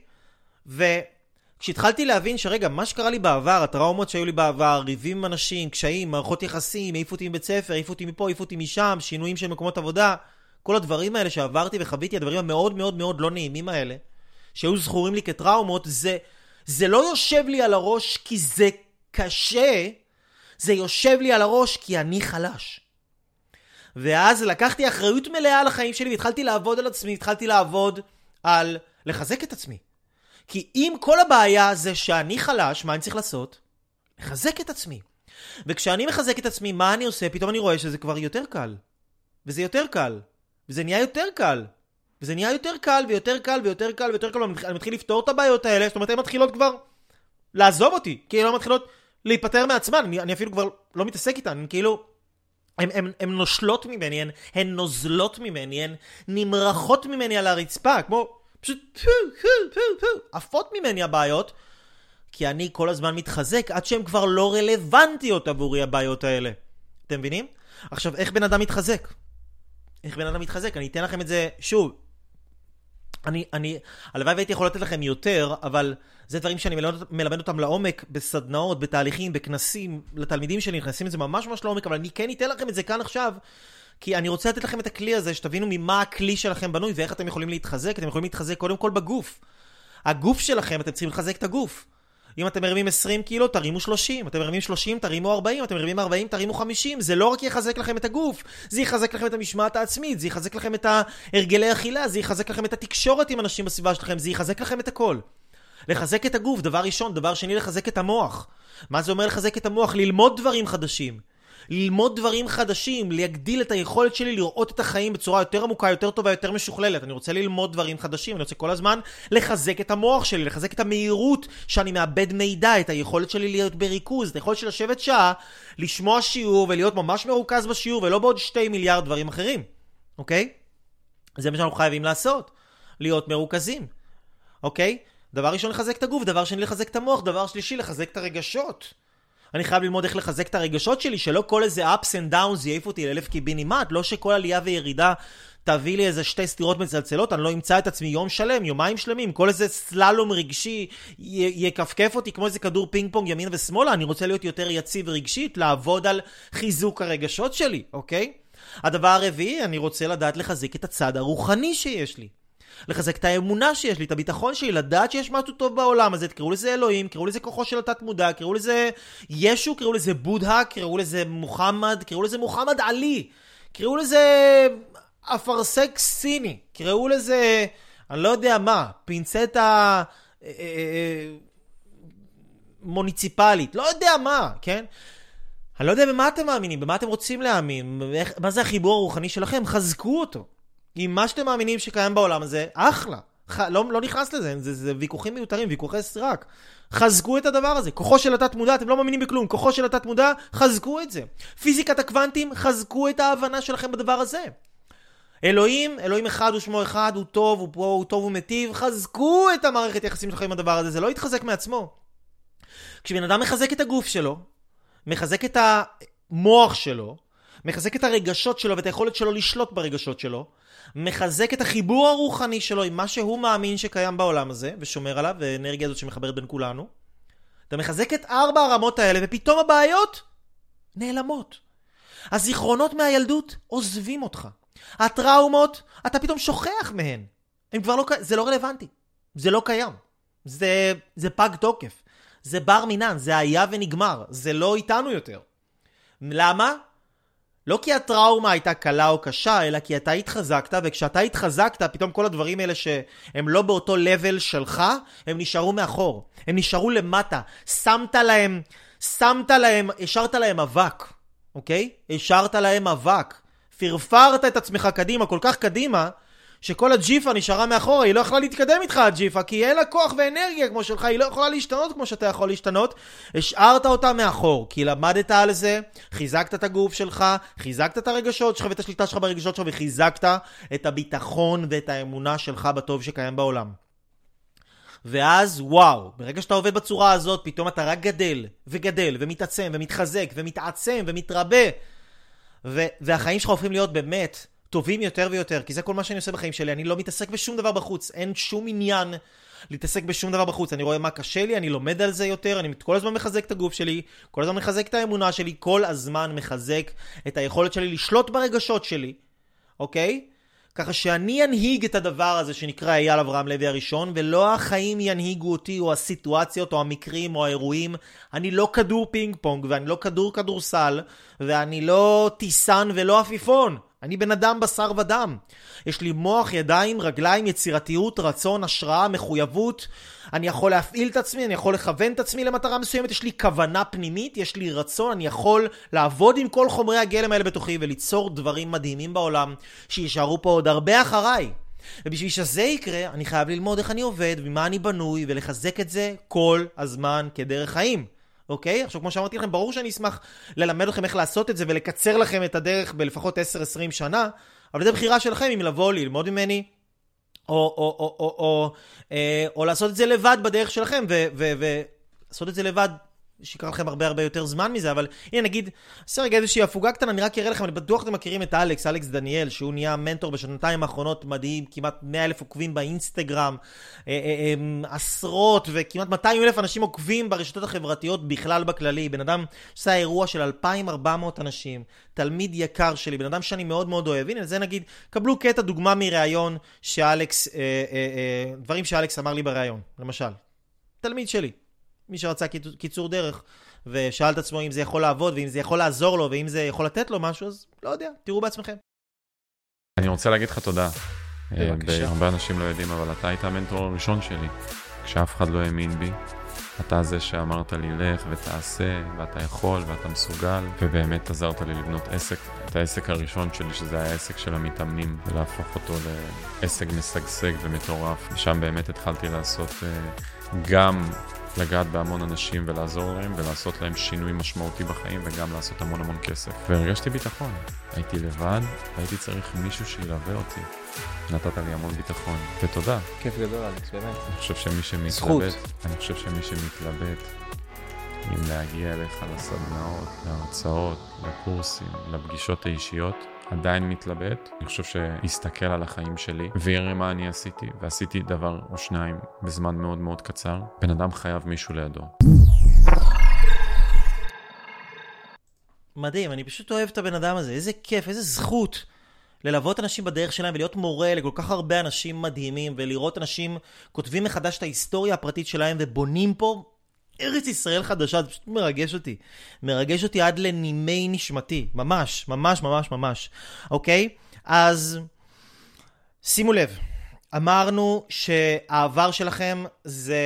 Speaker 1: וכשהתחלתי להבין שרגע, מה שקרה לי בעבר, הטראומות שהיו לי בעבר, ריבים עם אנשים, קשיים, מערכות יחסים, העיפו אותי מבית ספר, העיפו אותי מפה, העיפו אותי משם, שינויים של מקומות עבודה, כל הדברים האלה שעברתי וחוויתי, הדברים המאוד מאוד מאוד לא נעימים האלה, שהיו זכורים לי כטראומות, זה, זה לא יושב לי על הראש כי זה קשה, זה יושב לי על הראש כי אני חלש. ואז לקחתי אחריות מלאה על החיים שלי והתחלתי לעבוד על עצמי, התחלתי לעבוד על לחזק את עצמי. כי אם כל הבעיה זה שאני חלש, מה אני צריך לעשות? לחזק את עצמי. וכשאני מחזק את עצמי, מה אני עושה? פתאום אני רואה שזה כבר יותר קל. וזה יותר קל. וזה נהיה יותר קל. וזה נהיה יותר קל ויותר קל ויותר קל ויותר קל, ואני מתחיל לפתור את הבעיות האלה, זאת אומרת, הן מתחילות כבר לעזוב אותי, כי הן לא מתחילות להיפטר מעצמן, אני, אני אפילו כבר לא מתעסק איתן, אני כאילו... הן נושלות ממני, הן, הן נוזלות ממני, הן נמרחות ממני על הרצפה, כמו פשוט פו פו פו פו, עפות ממני הבעיות, כי אני כל הזמן מתחזק עד שהן כבר לא רלוונטיות עבורי הבעיות האלה. אתם מבינים? עכשיו, איך בן אדם מתחזק? איך בן אדם מתחזק? אני אתן לכם את זה שוב. אני, אני, הלוואי והייתי יכול לתת לכם יותר, אבל זה דברים שאני מלמד, מלמד אותם לעומק בסדנאות, בתהליכים, בכנסים, לתלמידים שלי, נכנסים את זה ממש ממש לעומק, אבל אני כן אתן לכם את זה כאן עכשיו, כי אני רוצה לתת לכם את הכלי הזה, שתבינו ממה הכלי שלכם בנוי ואיך אתם יכולים להתחזק. אתם יכולים להתחזק קודם כל בגוף. הגוף שלכם, אתם צריכים לחזק את הגוף. אם אתם מרימים 20 קילו, תרימו 30. אתם מרימים 30, תרימו 40. אתם מרימים 40, תרימו 50. זה לא רק יחזק לכם את הגוף, זה יחזק לכם את המשמעת העצמית, זה יחזק לכם את הרגלי אכילה, זה יחזק לכם את התקשורת עם אנשים בסביבה שלכם, זה יחזק לכם את הכל. לחזק את הגוף, דבר ראשון. דבר שני, לחזק את המוח. מה זה אומר לחזק את המוח? ללמוד דברים חדשים. ללמוד דברים חדשים, להגדיל את היכולת שלי לראות את החיים בצורה יותר עמוקה, יותר טובה, יותר משוכללת. אני רוצה ללמוד דברים חדשים, אני רוצה כל הזמן לחזק את המוח שלי, לחזק את המהירות שאני מאבד מידע, את היכולת שלי להיות בריכוז, את היכולת של לשבת שעה, לשמוע שיעור ולהיות ממש מרוכז בשיעור, ולא בעוד שתי מיליארד דברים אחרים, אוקיי? זה מה שאנחנו חייבים לעשות, להיות מרוכזים, אוקיי? דבר ראשון לחזק את הגוף, דבר שני לחזק את המוח, דבר שלישי לחזק את הרגשות. אני חייב ללמוד איך לחזק את הרגשות שלי, שלא כל איזה ups and downs יעיף אותי לאלף קיבינימט, לא שכל עלייה וירידה תביא לי איזה שתי סתירות מצלצלות, אני לא אמצא את עצמי יום שלם, יומיים שלמים, כל איזה סללום רגשי יכפכף אותי כמו איזה כדור פינג פונג ימין ושמאלה, אני רוצה להיות יותר יציב רגשית, לעבוד על חיזוק הרגשות שלי, אוקיי? הדבר הרביעי, אני רוצה לדעת לחזק את הצד הרוחני שיש לי. לחזק את האמונה שיש לי, את הביטחון שלי, לדעת שיש משהו טוב בעולם הזה, תקראו לזה אלוהים, קראו לזה כוחו של התת מודע, קראו לזה ישו, קראו לזה בודהה, קראו לזה מוחמד, קראו לזה מוחמד עלי, קראו לזה אפרסק סיני, קראו לזה, אני לא יודע מה, פינצטה אה, אה, אה, מוניציפלית, לא יודע מה, כן? אני לא יודע במה אתם מאמינים, במה אתם רוצים להאמין, מה זה החיבור הרוחני שלכם, חזקו אותו. עם מה שאתם מאמינים שקיים בעולם הזה, אחלה. ח... לא, לא נכנס לזה, זה, זה ויכוחים מיותרים, ויכוחי סרק. חזקו את הדבר הזה. כוחו של התת מודע, אתם לא מאמינים בכלום. כוחו של התת מודע, חזקו את זה. פיזיקת הקוונטים, חזקו את ההבנה שלכם בדבר הזה. אלוהים, אלוהים אחד ושמו אחד, הוא טוב, הוא פה, הוא טוב ומטיב, חזקו את המערכת יחסים שלכם עם הדבר הזה, זה לא יתחזק מעצמו. כשבן אדם מחזק את הגוף שלו, מחזק את המוח שלו, מחזק את הרגשות שלו ואת היכולת שלו לשלוט ברגשות שלו, מחזק את החיבור הרוחני שלו עם מה שהוא מאמין שקיים בעולם הזה, ושומר עליו, ואנרגיה הזאת שמחברת בין כולנו. אתה מחזק את ארבע הרמות האלה, ופתאום הבעיות נעלמות. הזיכרונות מהילדות עוזבים אותך. הטראומות, אתה פתאום שוכח מהן. הם כבר לא, זה לא רלוונטי. זה לא קיים. זה, זה פג תוקף. זה בר מינן, זה היה ונגמר. זה לא איתנו יותר. למה? לא כי הטראומה הייתה קלה או קשה, אלא כי אתה התחזקת, וכשאתה התחזקת, פתאום כל הדברים האלה שהם לא באותו לבל שלך, הם נשארו מאחור. הם נשארו למטה. שמת להם, שמת להם, השארת להם אבק, אוקיי? השארת להם אבק. פרפרת את עצמך קדימה, כל כך קדימה, שכל הג'יפה נשארה מאחורה, היא לא יכולה להתקדם איתך הג'יפה, כי אין לה כוח ואנרגיה כמו שלך, היא לא יכולה להשתנות כמו שאתה יכול להשתנות. השארת אותה מאחור, כי למדת על זה, חיזקת את הגוף שלך, חיזקת את הרגשות שלך ואת השליטה שלך ברגשות שלך, וחיזקת את הביטחון ואת האמונה שלך בטוב שקיים בעולם. ואז וואו, ברגע שאתה עובד בצורה הזאת, פתאום אתה רק גדל, וגדל, ומתעצם, ומתחזק, ומתעצם, ומתרבה. ו- והחיים שלך הופכים להיות באמת טובים יותר ויותר, כי זה כל מה שאני עושה בחיים שלי, אני לא מתעסק בשום דבר בחוץ, אין שום עניין להתעסק בשום דבר בחוץ, אני רואה מה קשה לי, אני לומד על זה יותר, אני כל הזמן מחזק את הגוף שלי, כל הזמן מחזק את האמונה שלי, כל הזמן מחזק את היכולת שלי לשלוט ברגשות שלי, אוקיי? ככה שאני אנהיג את הדבר הזה שנקרא אייל אברהם לוי הראשון, ולא החיים ינהיגו אותי, או הסיטואציות, או המקרים, או האירועים. אני לא כדור פינג פונג, ואני לא כדור כדורסל, ואני לא טיסן ולא עפיפון. אני בן אדם בשר ודם. יש לי מוח, ידיים, רגליים, יצירתיות, רצון, השראה, מחויבות. אני יכול להפעיל את עצמי, אני יכול לכוון את עצמי למטרה מסוימת, יש לי כוונה פנימית, יש לי רצון, אני יכול לעבוד עם כל חומרי הגלם האלה בתוכי וליצור דברים מדהימים בעולם שיישארו פה עוד הרבה אחריי. ובשביל שזה יקרה, אני חייב ללמוד איך אני עובד, ומה אני בנוי, ולחזק את זה כל הזמן כדרך חיים. אוקיי? עכשיו, כמו שאמרתי לכם, ברור שאני אשמח ללמד אתכם איך לעשות את זה ולקצר לכם את הדרך בלפחות 10-20 שנה, אבל זו בחירה שלכם אם לבוא ללמוד ממני, או, או, או, או, או, אה, או לעשות את זה לבד בדרך שלכם, ולעשות את זה לבד שיקרה לכם הרבה הרבה יותר זמן מזה, אבל הנה נגיד, עושה רגע איזושהי הפוגה קטנה, אני רק אראה לכם, אני בטוח אתם מכירים את אלכס, אלכס דניאל, שהוא נהיה מנטור בשנתיים האחרונות, מדהים, כמעט 100 אלף עוקבים באינסטגרם, אה, אה, אה, עשרות וכמעט 200 אלף אנשים עוקבים ברשתות החברתיות בכלל בכללי, בן אדם שעשה אירוע של 2,400 אנשים, תלמיד יקר שלי, בן אדם שאני מאוד מאוד אוהב, הנה זה נגיד, קבלו קטע דוגמה מראיון שאלכס, דברים שאלכס אמר לי בראיון, למשל, תלמיד שלי. מי שרצה קיצור דרך, ושאל את עצמו אם זה יכול לעבוד, ואם זה יכול לעזור לו, ואם זה יכול לתת לו משהו, אז לא יודע, תראו בעצמכם.
Speaker 2: אני רוצה להגיד לך תודה. בבקשה. הרבה אנשים לא יודעים, אבל אתה היית המנטור הראשון שלי, כשאף אחד לא האמין בי. אתה זה שאמרת לי, לך ותעשה, ואתה יכול, ואתה מסוגל, ובאמת עזרת לי לבנות עסק. את העסק הראשון שלי, שזה היה העסק של המתאמנים, ולהפוך אותו לעסק משגשג ומטורף. ושם באמת התחלתי לעשות uh, גם לגעת בהמון אנשים ולעזור להם ולעשות להם שינוי משמעותי בחיים וגם לעשות המון המון כסף. והרגשתי ביטחון. הייתי לבד והייתי צריך מישהו שילווה אותי. נתת לי המון ביטחון, ותודה.
Speaker 3: כיף גדול, אלכס, באמת.
Speaker 2: אני חושב שמי שמתלבט,
Speaker 3: זכות.
Speaker 2: אני חושב שמי שמתלבט, אם להגיע אליך לסדנאות, להרצאות, לקורסים, לפגישות האישיות, עדיין מתלבט, אני חושב שיסתכל על החיים שלי ויראה מה אני עשיתי, ועשיתי דבר או שניים בזמן מאוד מאוד קצר, בן אדם חייב מישהו לידו.
Speaker 1: מדהים, אני פשוט אוהב את הבן אדם הזה, איזה כיף, איזה זכות ללוות אנשים בדרך שלהם ולהיות מורה לכל כך הרבה אנשים מדהימים ולראות אנשים כותבים מחדש את ההיסטוריה הפרטית שלהם ובונים פה ארץ ישראל חדשה, זה פשוט מרגש אותי. מרגש אותי עד לנימי נשמתי. ממש, ממש, ממש, ממש. אוקיי? אז שימו לב, אמרנו שהעבר שלכם זה...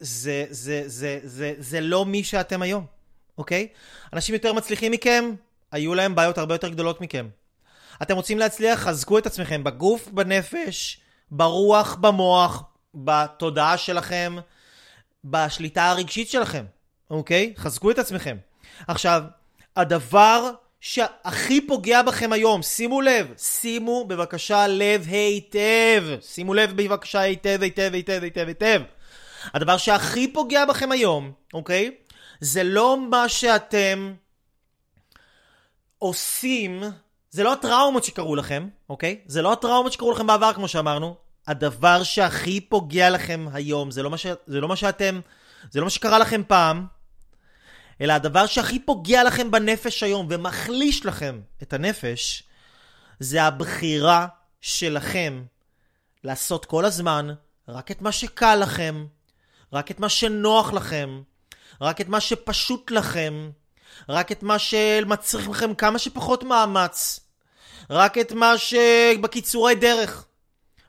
Speaker 1: זה, זה, זה, זה, זה לא מי שאתם היום, אוקיי? אנשים יותר מצליחים מכם, היו להם בעיות הרבה יותר גדולות מכם. אתם רוצים להצליח, חזקו את עצמכם בגוף, בנפש, ברוח, במוח, בתודעה שלכם. בשליטה הרגשית שלכם, אוקיי? חזקו את עצמכם. עכשיו, הדבר שהכי פוגע בכם היום, שימו לב, שימו בבקשה לב היטב, שימו לב בבקשה היטב, היטב, היטב, היטב, היטב. הדבר שהכי פוגע בכם היום, אוקיי? זה לא מה שאתם עושים, זה לא הטראומות שקרו לכם, אוקיי? זה לא הטראומות שקרו לכם בעבר, כמו שאמרנו. הדבר שהכי פוגע לכם היום, זה לא מה, ש... זה לא מה שאתם, זה לא מה שקרה לכם פעם, אלא הדבר שהכי פוגע לכם בנפש היום ומחליש לכם את הנפש, זה הבחירה שלכם לעשות כל הזמן רק את מה שקל לכם, רק את מה שנוח לכם, רק את מה שפשוט לכם, רק את מה שמצריך לכם כמה שפחות מאמץ, רק את מה שבקיצורי דרך,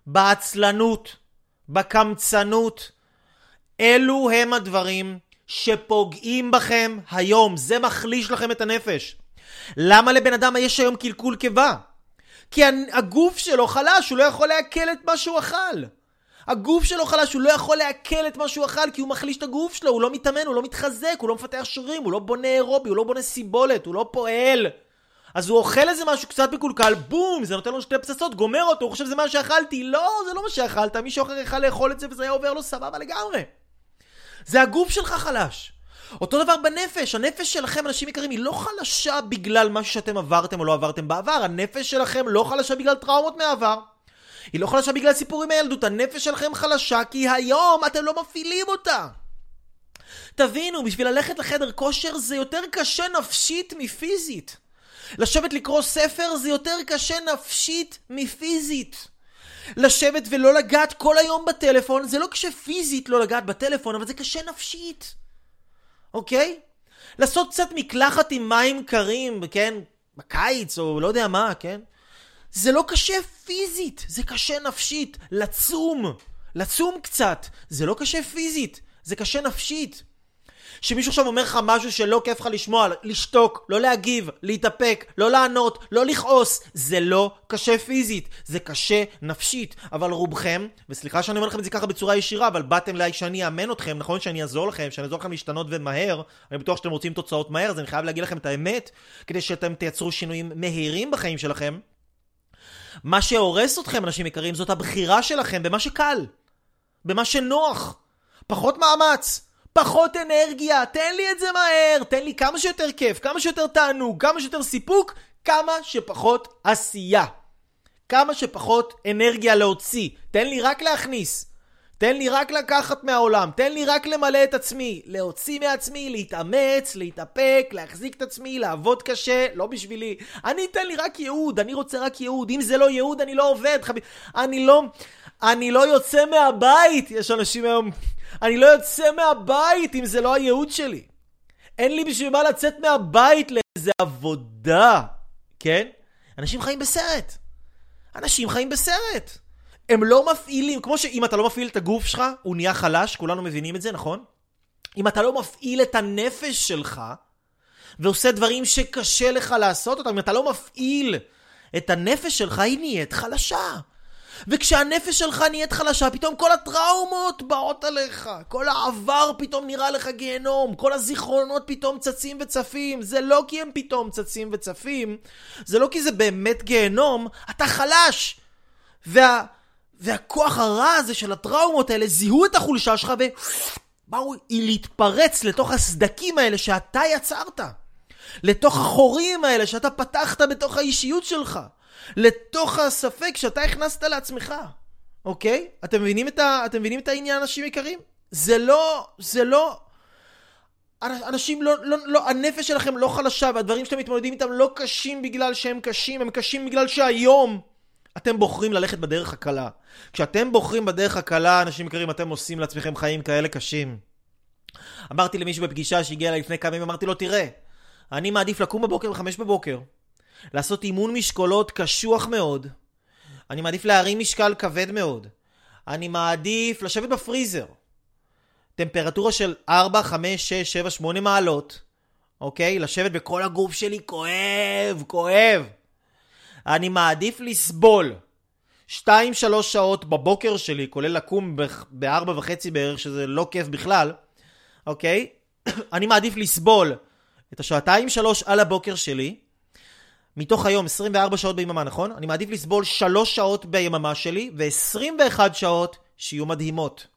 Speaker 1: בעצלנות, בקמצנות. אלו הם הדברים שפוגעים בכם היום. זה מחליש לכם את הנפש. למה לבן אדם יש היום קלקול קיבה? כי הגוף שלו חלש, הוא לא יכול לעכל את מה שהוא אכל. הגוף שלו חלש, הוא לא יכול לעכל את מה שהוא אכל כי הוא מחליש את הגוף שלו, הוא לא מתאמן, הוא לא מתחזק, הוא לא מפתח שרירים, הוא לא בונה אירובי, הוא לא בונה סיבולת, הוא לא פועל. אז הוא אוכל איזה משהו קצת מקולקל, בום, זה נותן לו שתי פצצות, גומר אותו, הוא חושב שזה מה שאכלתי. לא, זה לא מה שאכלת, מישהו אחר יכל לאכול את זה וזה היה עובר לו סבבה לגמרי. זה הגוף שלך חלש. אותו דבר בנפש, הנפש שלכם, אנשים יקרים, היא לא חלשה בגלל משהו שאתם עברתם או לא עברתם בעבר, הנפש שלכם לא חלשה בגלל טראומות מהעבר. היא לא חלשה בגלל סיפורים מהילדות, הנפש שלכם חלשה כי היום אתם לא מפעילים אותה. תבינו, בשביל ללכת לחדר כושר זה יותר קשה נפשית מפיזית. לשבת לקרוא ספר זה יותר קשה נפשית מפיזית. לשבת ולא לגעת כל היום בטלפון, זה לא קשה פיזית לא לגעת בטלפון, אבל זה קשה נפשית. אוקיי? לעשות קצת מקלחת עם מים קרים, כן? בקיץ או לא יודע מה, כן? זה לא קשה פיזית, זה קשה נפשית. לצום, לצום קצת, זה לא קשה פיזית, זה קשה נפשית. שמישהו עכשיו אומר לך משהו שלא כיף לך לשמוע, לשתוק, לא להגיב, להתאפק, לא לענות, לא לכעוס, זה לא קשה פיזית, זה קשה נפשית. אבל רובכם, וסליחה שאני אומר לכם את זה ככה בצורה ישירה, אבל באתם אליי שאני אאמן אתכם, נכון שאני אעזור לכם, שאני אעזור לכם להשתנות ומהר, אני בטוח שאתם רוצים תוצאות מהר, אז אני חייב להגיד לכם את האמת, כדי שאתם תייצרו שינויים מהירים בחיים שלכם. מה שהורס אתכם, אנשים יקרים, זאת הבחירה שלכם במה שקל, במה שנוח, פחות מאמץ. פחות אנרגיה, תן לי את זה מהר, תן לי כמה שיותר כיף, כמה שיותר תענוג, כמה שיותר סיפוק, כמה שפחות עשייה. כמה שפחות אנרגיה להוציא, תן לי רק להכניס. תן לי רק לקחת מהעולם, תן לי רק למלא את עצמי, להוציא מעצמי, להתאמץ, להתאפק, להחזיק את עצמי, לעבוד קשה, לא בשבילי. אני אתן לי רק ייעוד, אני רוצה רק ייעוד. אם זה לא ייעוד, אני לא עובד, חביב. אני לא... אני לא יוצא מהבית! יש אנשים היום... אני לא יוצא מהבית אם זה לא הייעוד שלי. אין לי בשביל מה לצאת מהבית לאיזה עבודה, כן? אנשים חיים בסרט. אנשים חיים בסרט. הם לא מפעילים, כמו שאם אתה לא מפעיל את הגוף שלך, הוא נהיה חלש, כולנו מבינים את זה, נכון? אם אתה לא מפעיל את הנפש שלך, ועושה דברים שקשה לך לעשות אותם, אם אתה לא מפעיל את הנפש שלך, היא נהיית חלשה. וכשהנפש שלך נהיית חלשה, פתאום כל הטראומות באות עליך. כל העבר פתאום נראה לך גיהנום. כל הזיכרונות פתאום צצים וצפים. זה לא כי הם פתאום צצים וצפים, זה לא כי זה באמת גיהנום, אתה חלש. וה... והכוח הרע הזה של הטראומות האלה זיהו את החולשה שלך ובאו להתפרץ לתוך הסדקים האלה שאתה יצרת. לתוך החורים האלה שאתה פתחת בתוך האישיות שלך. לתוך הספק שאתה הכנסת לעצמך, אוקיי? אתם מבינים את, ה... אתם מבינים את העניין, אנשים יקרים? זה לא, זה לא... אנשים לא, לא, לא, הנפש שלכם לא חלשה והדברים שאתם מתמודדים איתם לא קשים בגלל שהם קשים, הם קשים בגלל שהיום אתם בוחרים ללכת בדרך הקלה. כשאתם בוחרים בדרך הקלה, אנשים יקרים, אתם עושים לעצמכם חיים כאלה קשים. אמרתי למישהו בפגישה שהגיע אליי לפני כמה ימים, אמרתי לו, תראה, אני מעדיף לקום בבוקר בחמש בבוקר, לעשות אימון משקולות קשוח מאוד. אני מעדיף להרים משקל כבד מאוד. אני מעדיף לשבת בפריזר. טמפרטורה של 4, 5, 6, 7, 8 מעלות. אוקיי? לשבת בכל הגוף שלי כואב, כואב. אני מעדיף לסבול 2-3 שעות בבוקר שלי, כולל לקום ב-4 וחצי בערך, שזה לא כיף בכלל, אוקיי? (clears throat) אני מעדיף לסבול את השעתיים שלוש על הבוקר שלי, מתוך היום 24 שעות ביממה, נכון? אני מעדיף לסבול 3 שעות ביממה שלי ו-21 שעות שיהיו מדהימות.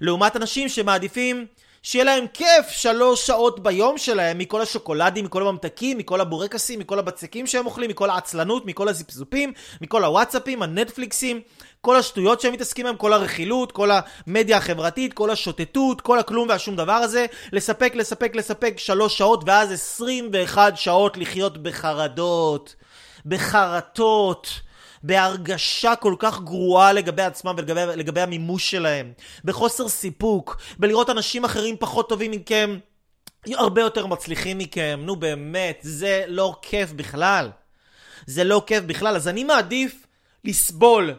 Speaker 1: לעומת אנשים שמעדיפים שיהיה להם כיף שלוש שעות ביום שלהם מכל השוקולדים, מכל הממתקים, מכל הבורקסים, מכל הבצקים שהם אוכלים, מכל העצלנות, מכל הזיפזופים, מכל הוואטסאפים, הנטפליקסים, כל השטויות שהם מתעסקים בהם, כל הרכילות, כל המדיה החברתית, כל השוטטות, כל הכלום והשום דבר הזה, לספק, לספק, לספק שלוש שעות ואז 21 שעות לחיות בחרדות, בחרטות. בהרגשה כל כך גרועה לגבי עצמם ולגבי המימוש שלהם, בחוסר סיפוק, בלראות אנשים אחרים פחות טובים מכם, הרבה יותר מצליחים מכם, נו באמת, זה לא כיף בכלל. זה לא כיף בכלל, אז אני מעדיף לסבול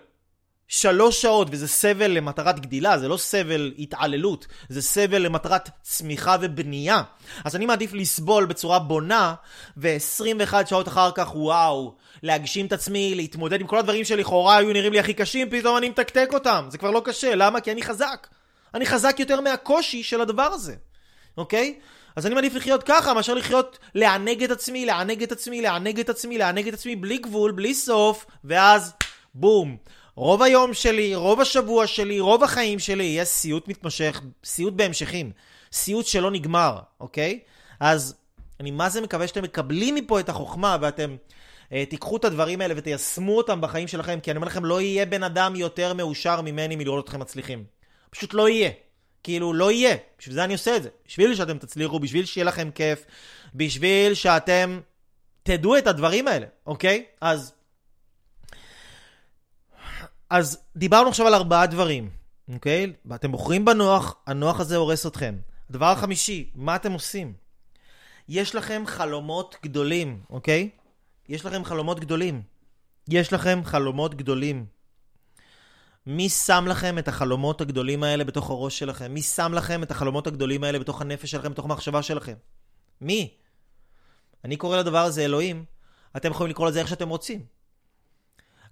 Speaker 1: שלוש שעות, וזה סבל למטרת גדילה, זה לא סבל התעללות, זה סבל למטרת צמיחה ובנייה. אז אני מעדיף לסבול בצורה בונה, ו-21 שעות אחר כך, וואו, להגשים את עצמי, להתמודד עם כל הדברים שלכאורה היו נראים לי הכי קשים, פתאום אני מתקתק אותם. זה כבר לא קשה, למה? כי אני חזק. אני חזק יותר מהקושי של הדבר הזה, אוקיי? אז אני מעדיף לחיות ככה, מאשר לחיות לענג את עצמי, לענג את עצמי, לענג את עצמי, לענג את עצמי, בלי גבול, בלי סוף, ואז בום. רוב היום שלי, רוב השבוע שלי, רוב החיים שלי יהיה סיוט מתמשך, סיוט בהמשכים. סיוט שלא נגמר, אוקיי? אז אני מה זה מקווה שאתם מקבלים מפה את החוכמה ואתם תיקחו את הדברים האלה ותיישמו אותם בחיים שלכם, כי אני אומר לכם, לא יהיה בן אדם יותר מאושר ממני מלראות אתכם מצליחים. פשוט לא יהיה. כאילו, לא יהיה. בשביל זה אני עושה את זה. בשביל שאתם תצליחו, בשביל שיהיה לכם כיף, בשביל שאתם תדעו את הדברים האלה, אוקיי? אז... אז דיברנו עכשיו על ארבעה דברים, אוקיי? ואתם בוחרים בנוח, הנוח הזה הורס אתכם. הדבר החמישי, מה אתם עושים? יש לכם חלומות גדולים, אוקיי? יש לכם חלומות גדולים. יש לכם חלומות גדולים. מי שם לכם את החלומות הגדולים האלה בתוך הראש שלכם? מי שם לכם את החלומות הגדולים האלה בתוך הנפש שלכם, בתוך המחשבה שלכם? מי? אני קורא לדבר הזה אלוהים, אתם יכולים לקרוא לזה איך שאתם רוצים.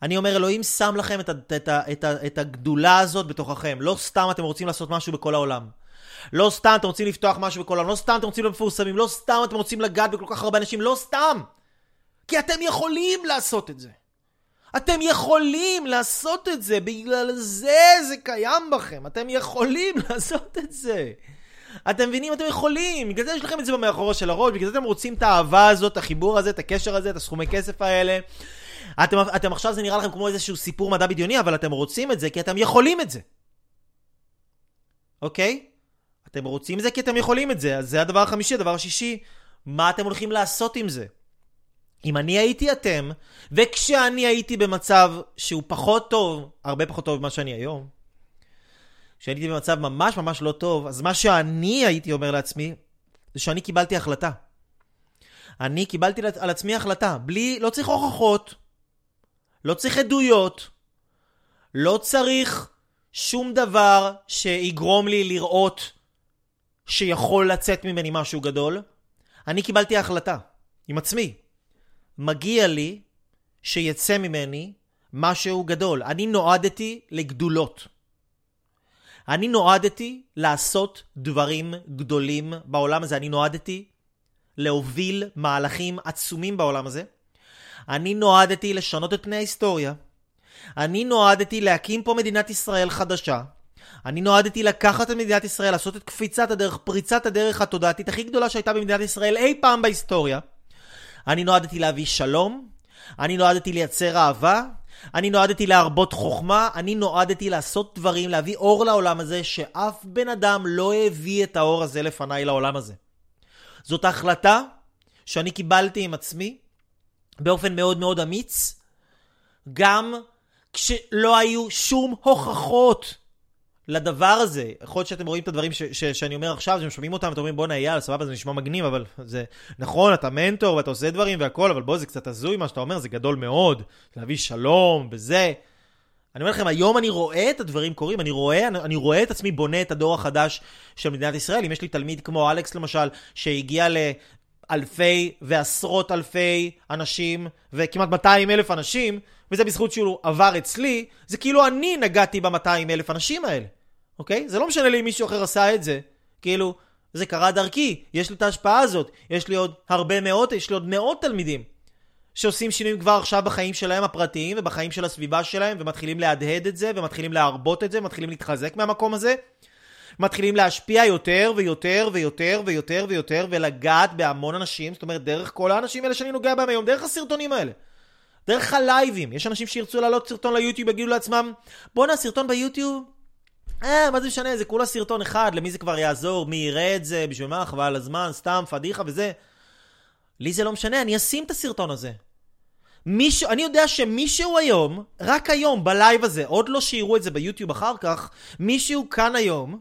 Speaker 1: אני אומר, אלוהים שם לכם את, את, את, את, את הגדולה הזאת בתוככם. לא סתם אתם רוצים לעשות משהו בכל העולם. לא סתם אתם רוצים לפתוח משהו בכל העולם. לא סתם אתם רוצים להיות מפורסמים. לא סתם אתם רוצים לגעת בכל כך הרבה אנשים. לא סתם. כי אתם יכולים לעשות את זה. אתם יכולים לעשות את זה, בגלל זה זה קיים בכם. אתם יכולים (laughs) לעשות את זה. אתם מבינים? אתם יכולים. בגלל זה יש לכם את זה במאחורה של הראש, בגלל זה אתם רוצים את האהבה הזאת, את החיבור הזה, את הקשר הזה, את הסכומי כסף האלה. אתם, אתם עכשיו זה נראה לכם כמו איזשהו סיפור מדע בדיוני, אבל אתם רוצים את זה כי אתם יכולים את זה. אוקיי? אתם רוצים את זה כי אתם יכולים את זה. אז זה הדבר החמישי. הדבר השישי, מה אתם הולכים לעשות עם זה? אם אני הייתי אתם, וכשאני הייתי במצב שהוא פחות טוב, הרבה פחות טוב ממה שאני היום, כשהייתי במצב ממש ממש לא טוב, אז מה שאני הייתי אומר לעצמי, זה שאני קיבלתי החלטה. אני קיבלתי על עצמי החלטה, בלי, לא צריך הוכחות, לא צריך עדויות, לא צריך שום דבר שיגרום לי לראות שיכול לצאת ממני משהו גדול. אני קיבלתי החלטה, עם עצמי. מגיע לי שיצא ממני משהו גדול. אני נועדתי לגדולות. אני נועדתי לעשות דברים גדולים בעולם הזה. אני נועדתי להוביל מהלכים עצומים בעולם הזה. אני נועדתי לשנות את פני ההיסטוריה. אני נועדתי להקים פה מדינת ישראל חדשה. אני נועדתי לקחת את מדינת ישראל, לעשות את קפיצת הדרך, פריצת הדרך התודעתית הכי גדולה שהייתה במדינת ישראל אי פעם בהיסטוריה. אני נועדתי להביא שלום, אני נועדתי לייצר אהבה, אני נועדתי להרבות חוכמה, אני נועדתי לעשות דברים, להביא אור לעולם הזה, שאף בן אדם לא הביא את האור הזה לפניי לעולם הזה. זאת החלטה שאני קיבלתי עם עצמי באופן מאוד מאוד אמיץ, גם כשלא היו שום הוכחות לדבר הזה. יכול להיות שאתם רואים את הדברים ש- ש- שאני אומר עכשיו, אתם שומעים אותם, אתם אומרים בואנה אייל, סבבה, זה נשמע מגניב, אבל זה נכון, אתה מנטור ואתה עושה דברים והכל, אבל בוא, זה קצת הזוי מה שאתה אומר, זה גדול מאוד, להביא שלום וזה. אני אומר לכם, היום אני רואה את הדברים קורים, אני רואה, אני, אני רואה את עצמי בונה את הדור החדש של מדינת ישראל. אם יש לי תלמיד כמו אלכס למשל, שהגיע לאלפי ועשרות אלפי אנשים, וכמעט 200 אלף אנשים, וזה בזכות שהוא עבר אצלי, זה כאילו אני נגעתי ב-200 אלף אנשים האלה. אוקיי? זה לא משנה לי אם מישהו אחר עשה את זה. כאילו, זה קרה דרכי, יש לי את ההשפעה הזאת, יש לי עוד הרבה מאות, יש לי עוד מאות תלמידים. שעושים שינויים כבר עכשיו בחיים שלהם הפרטיים ובחיים של הסביבה שלהם, ומתחילים להדהד את זה, ומתחילים להרבות את זה, ומתחילים להתחזק מהמקום הזה. מתחילים להשפיע יותר ויותר ויותר ויותר ויותר ולגעת בהמון אנשים, זאת אומרת דרך כל האנשים האלה שאני נוגע בהם היום, דרך הסרטונים האלה. דרך הלייבים, יש אנשים שירצו לעלות סרטון ליוטיוב, יגידו לעצמם, בואנה, סרטון ביוטיוב? אה, מה זה משנה, זה כולה סרטון אחד, למי זה כבר יעזור, מי יראה את זה, בשביל מה, חבל הזמן, סתם, פדיחה וזה. לי זה לא משנה, אני אשים את הסרטון הזה. מישהו, אני יודע שמישהו היום, רק היום, בלייב הזה, עוד לא שיראו את זה ביוטיוב אחר כך, מישהו כאן היום,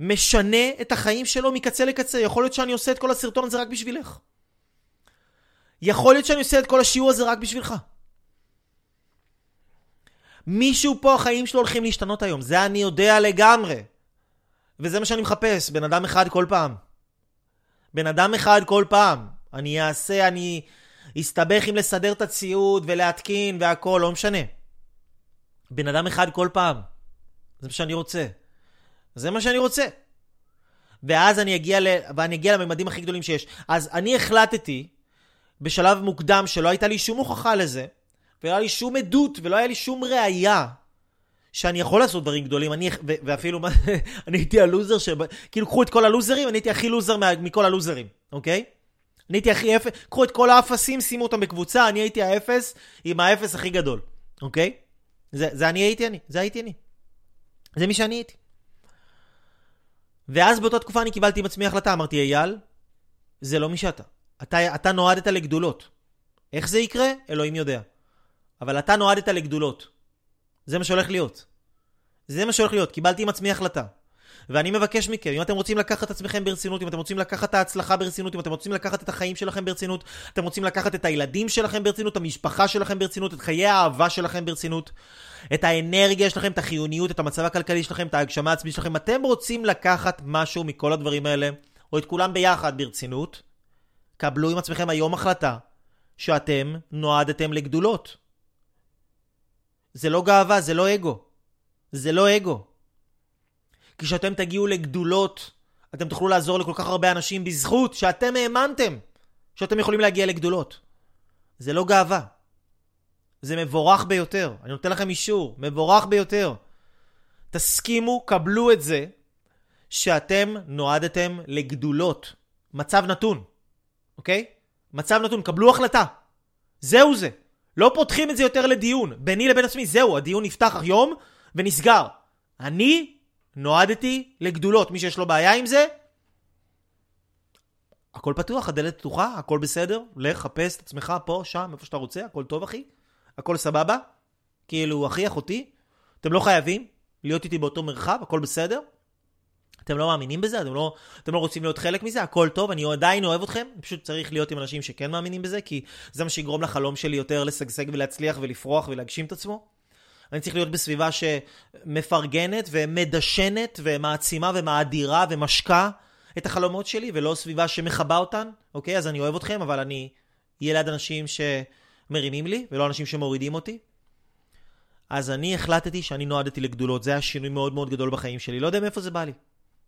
Speaker 1: משנה את החיים שלו מקצה לקצה. יכול להיות שאני עושה את כל הסרטון הזה רק בשבילך. יכול להיות שאני עושה את כל השיעור הזה רק בשבילך. מישהו פה החיים שלו הולכים להשתנות היום, זה אני יודע לגמרי. וזה מה שאני מחפש, בן אדם אחד כל פעם. בן אדם אחד כל פעם. אני אעשה, אני אסתבך עם לסדר את הציוד ולהתקין והכל, לא משנה. בן אדם אחד כל פעם. זה מה שאני רוצה. זה מה שאני רוצה. ואז אני אגיע, ל... ואני אגיע לממדים הכי גדולים שיש. אז אני החלטתי, בשלב מוקדם שלא הייתה לי שום הוכחה לזה, ולא היה לי שום עדות, ולא היה לי שום ראייה, שאני יכול לעשות דברים גדולים, אני, ו- ואפילו, (laughs) אני הייתי הלוזר, ש... כאילו, קחו את כל הלוזרים, אני הייתי הכי לוזר מה... מכל הלוזרים, אוקיי? אני הייתי הכי אפס, קחו את כל האפסים, שימו אותם בקבוצה, אני הייתי האפס עם האפס הכי גדול, אוקיי? זה, זה אני הייתי אני, זה הייתי אני. זה מי שאני הייתי. ואז באותה תקופה אני קיבלתי עם עצמי החלטה, אמרתי, אייל, זה לא מי שאתה. אתה, אתה נועדת לגדולות. איך זה יקרה? אלוהים יודע. אבל אתה נועדת לגדולות. זה מה שהולך להיות. זה מה שהולך להיות. קיבלתי עם עצמי החלטה. ואני מבקש מכם, אם אתם רוצים לקחת את עצמכם ברצינות, אם אתם רוצים לקחת את ההצלחה ברצינות, אם אתם רוצים לקחת את החיים שלכם ברצינות, אתם רוצים לקחת את הילדים שלכם ברצינות, את המשפחה שלכם ברצינות, את חיי האהבה שלכם ברצינות, את האנרגיה שלכם, את החיוניות, את המצב הכלכלי שלכם, את ההגשמה העצמית שלכם, אתם רוצים לקחת משהו מכל הדברים האלה, או את כולם ביחד ברצינות, קבלו עם עצמכם היום החלטה שאתם נועדתם לגדולות. זה לא גאווה, זה לא אגו. זה לא אגו. כשאתם תגיעו לגדולות, אתם תוכלו לעזור לכל כך הרבה אנשים בזכות שאתם האמנתם שאתם יכולים להגיע לגדולות. זה לא גאווה. זה מבורך ביותר. אני נותן לכם אישור, מבורך ביותר. תסכימו, קבלו את זה שאתם נועדתם לגדולות. מצב נתון, אוקיי? מצב נתון, קבלו החלטה. זהו זה. לא פותחים את זה יותר לדיון. ביני לבין עצמי, זהו, הדיון נפתח היום ונסגר. אני נועדתי לגדולות. מי שיש לו בעיה עם זה, הכל פתוח, הדלת פתוחה, הכל בסדר. לך, חפש את עצמך פה, שם, איפה שאתה רוצה, הכל טוב, אחי. הכל סבבה. כאילו, אחי, אחותי, אתם לא חייבים להיות איתי באותו מרחב, הכל בסדר. אתם לא מאמינים בזה, אתם לא, אתם לא רוצים להיות חלק מזה, הכל טוב, אני עדיין אוהב אתכם, פשוט צריך להיות עם אנשים שכן מאמינים בזה, כי זה מה שיגרום לחלום שלי יותר לשגשג ולהצליח ולפרוח ולהגשים את עצמו. אני צריך להיות בסביבה שמפרגנת ומדשנת ומעצימה ומאדירה ומשקה את החלומות שלי, ולא סביבה שמכבה אותן, אוקיי? אז אני אוהב אתכם, אבל אני אהיה ליד אנשים שמרימים לי, ולא אנשים שמורידים אותי. אז אני החלטתי שאני נועדתי לגדולות, זה היה שינוי מאוד מאוד גדול בחיים שלי, לא יודע מאיפה זה בא לי.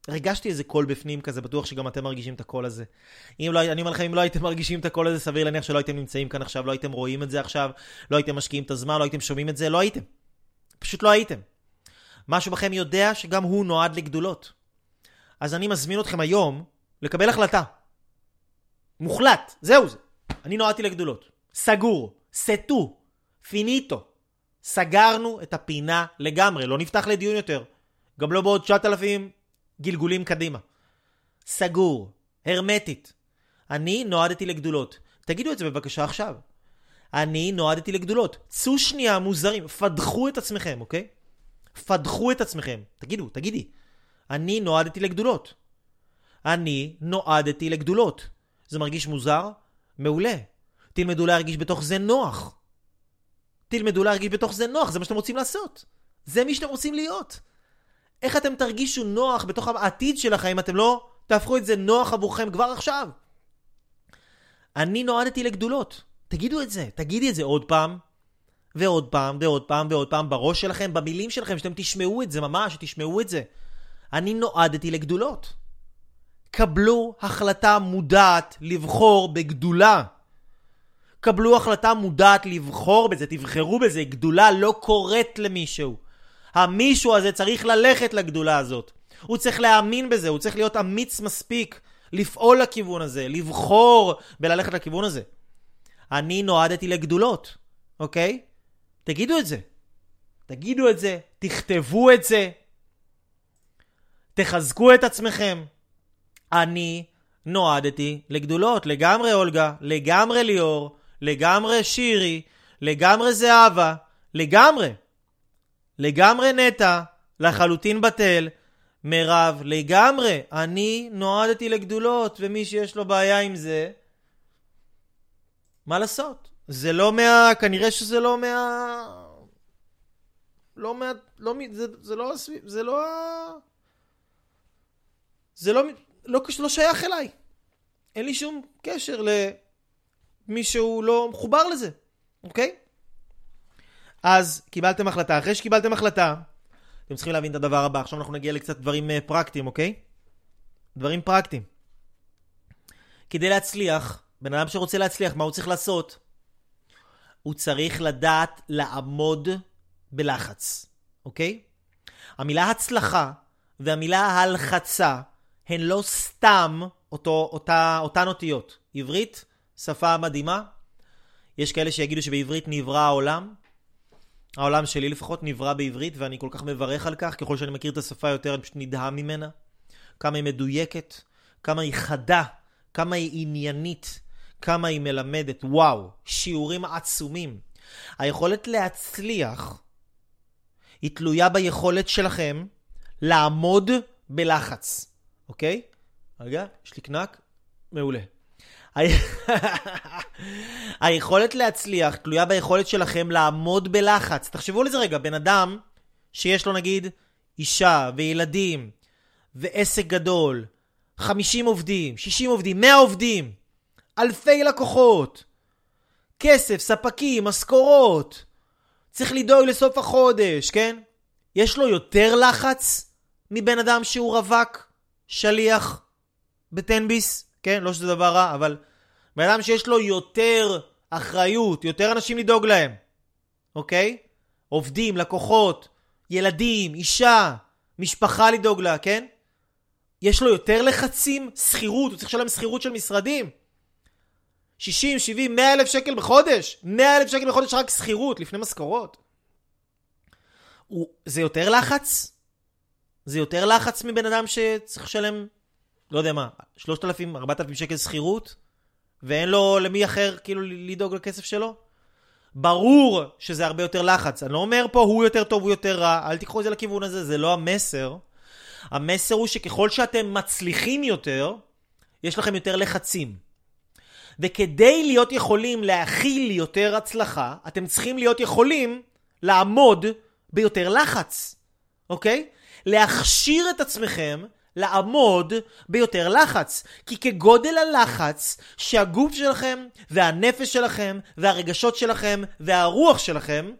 Speaker 1: הרגשתי איזה קול בפנים כזה, בטוח שגם אתם מרגישים את הקול הזה. אם לא, אני אומר לכם, אם לא הייתם מרגישים את הקול הזה, סביר להניח שלא הייתם נמצאים כאן עכשיו, לא הייתם רואים את זה עכשיו, לא הייתם משקיעים את הזמן, לא הייתם שומעים את זה, לא הייתם. פשוט לא הייתם. משהו בכם יודע שגם הוא נועד לגדולות. אז אני מזמין אתכם היום לקבל החלטה. מוחלט, זהו זה. אני נועדתי לגדולות. סגור, סטו, פיניטו. סגרנו את הפינה לגמרי, לא נפתח לדיון יותר. גם לא בעוד 9,000 גלגולים קדימה. סגור, הרמטית. אני נועדתי לגדולות. תגידו את זה בבקשה עכשיו. אני נועדתי לגדולות. צאו שנייה מוזרים, פדחו את עצמכם, אוקיי? פדחו את עצמכם. תגידו, תגידי. אני נועדתי לגדולות. אני נועדתי לגדולות. זה מרגיש מוזר? מעולה. תלמדו להרגיש בתוך זה נוח. תלמדו להרגיש בתוך זה נוח, זה מה שאתם רוצים לעשות. זה מי שאתם רוצים להיות. איך אתם תרגישו נוח בתוך העתיד שלכם אם אתם לא תהפכו את זה נוח עבורכם כבר עכשיו? אני נועדתי לגדולות. תגידו את זה, תגידי את זה עוד פעם, ועוד פעם, ועוד פעם, ועוד פעם, בראש שלכם, במילים שלכם, שאתם תשמעו את זה ממש, תשמעו את זה. אני נועדתי לגדולות. קבלו החלטה מודעת לבחור בגדולה. קבלו החלטה מודעת לבחור בזה, תבחרו בזה. גדולה לא קורית למישהו. המישהו הזה צריך ללכת לגדולה הזאת. הוא צריך להאמין בזה, הוא צריך להיות אמיץ מספיק לפעול לכיוון הזה, לבחור בללכת לכיוון הזה. אני נועדתי לגדולות, אוקיי? תגידו את זה. תגידו את זה, תכתבו את זה, תחזקו את עצמכם. אני נועדתי לגדולות, לגמרי אולגה, לגמרי ליאור, לגמרי שירי, לגמרי זהבה, לגמרי. לגמרי נטע, לחלוטין בתל, מירב, לגמרי. אני נועדתי לגדולות, ומי שיש לו בעיה עם זה, מה לעשות? זה לא מה... כנראה שזה לא מה... לא מה... לא... זה, זה לא... זה לא... זה לא... לא, לא שייך אליי. אין לי שום קשר למי שהוא לא מחובר לזה, אוקיי? אז קיבלתם החלטה. אחרי שקיבלתם החלטה, אתם צריכים להבין את הדבר הבא. עכשיו אנחנו נגיע לקצת דברים uh, פרקטיים, אוקיי? דברים פרקטיים. כדי להצליח, בן אדם שרוצה להצליח, מה הוא צריך לעשות? הוא צריך לדעת לעמוד בלחץ, אוקיי? המילה הצלחה והמילה הלחצה הן לא סתם אותו, אותה, אותן אותיות. עברית, שפה מדהימה. יש כאלה שיגידו שבעברית נברא העולם. העולם שלי לפחות נברא בעברית, ואני כל כך מברך על כך. ככל שאני מכיר את השפה יותר, אני פשוט נדהם ממנה. כמה היא מדויקת, כמה היא חדה, כמה היא עניינית, כמה היא מלמדת. וואו, שיעורים עצומים. היכולת להצליח היא תלויה ביכולת שלכם לעמוד בלחץ, אוקיי? רגע, יש לי קנק? מעולה. (laughs) היכולת להצליח תלויה ביכולת שלכם לעמוד בלחץ. תחשבו על זה רגע, בן אדם שיש לו נגיד אישה וילדים ועסק גדול, 50 עובדים, 60 עובדים, 100 עובדים, אלפי לקוחות, כסף, ספקים, משכורות, צריך לדאוג לסוף החודש, כן? יש לו יותר לחץ מבן אדם שהוא רווק, שליח, בטנביס, כן? לא שזה דבר רע, אבל בן אדם שיש לו יותר אחריות, יותר אנשים לדאוג להם, אוקיי? עובדים, לקוחות, ילדים, אישה, משפחה לדאוג לה, כן? יש לו יותר לחצים, שכירות, הוא צריך לשלם שכירות של משרדים. 60, 70, 100 אלף שקל בחודש. 100 אלף שקל בחודש רק שכירות, לפני משכורות. זה יותר לחץ? זה יותר לחץ מבן אדם שצריך לשלם לא יודע מה, 3,000, 4,000 שקל שכירות, ואין לו למי אחר כאילו לדאוג לכסף שלו? ברור שזה הרבה יותר לחץ. אני לא אומר פה הוא יותר טוב, הוא יותר רע, אל תיקחו את זה לכיוון הזה, זה לא המסר. המסר הוא שככל שאתם מצליחים יותר, יש לכם יותר לחצים. וכדי להיות יכולים להכיל יותר הצלחה, אתם צריכים להיות יכולים לעמוד ביותר לחץ, אוקיי? להכשיר את עצמכם לעמוד ביותר לחץ. כי כגודל הלחץ שהגוף שלכם והנפש שלכם והרגשות שלכם והרוח שלכם,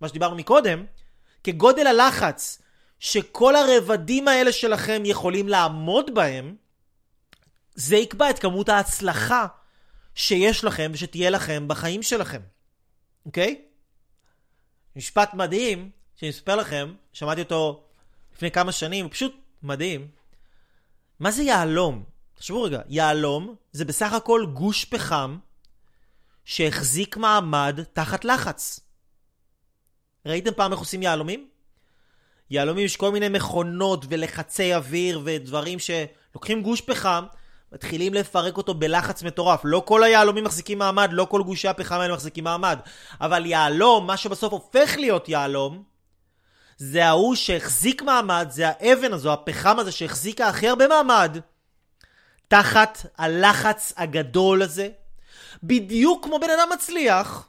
Speaker 1: מה שדיברנו מקודם, כגודל הלחץ שכל הרבדים האלה שלכם יכולים לעמוד בהם, זה יקבע את כמות ההצלחה שיש לכם ושתהיה לכם בחיים שלכם, אוקיי? משפט מדהים שאני אספר לכם, שמעתי אותו לפני כמה שנים, הוא פשוט מדהים. מה זה יהלום? תחשבו רגע, יהלום זה בסך הכל גוש פחם שהחזיק מעמד תחת לחץ. ראיתם פעם איך עושים יהלומים? יהלומים יש כל מיני מכונות ולחצי אוויר ודברים שלוקחים גוש פחם, מתחילים לפרק אותו בלחץ מטורף. לא כל היהלומים מחזיקים מעמד, לא כל גושי הפחם האלה מחזיקים מעמד. אבל יהלום, מה שבסוף הופך להיות יהלום, זה ההוא שהחזיק מעמד, זה האבן הזו, הפחם הזה שהחזיקה הכי הרבה מעמד, תחת הלחץ הגדול הזה. בדיוק כמו בן אדם מצליח,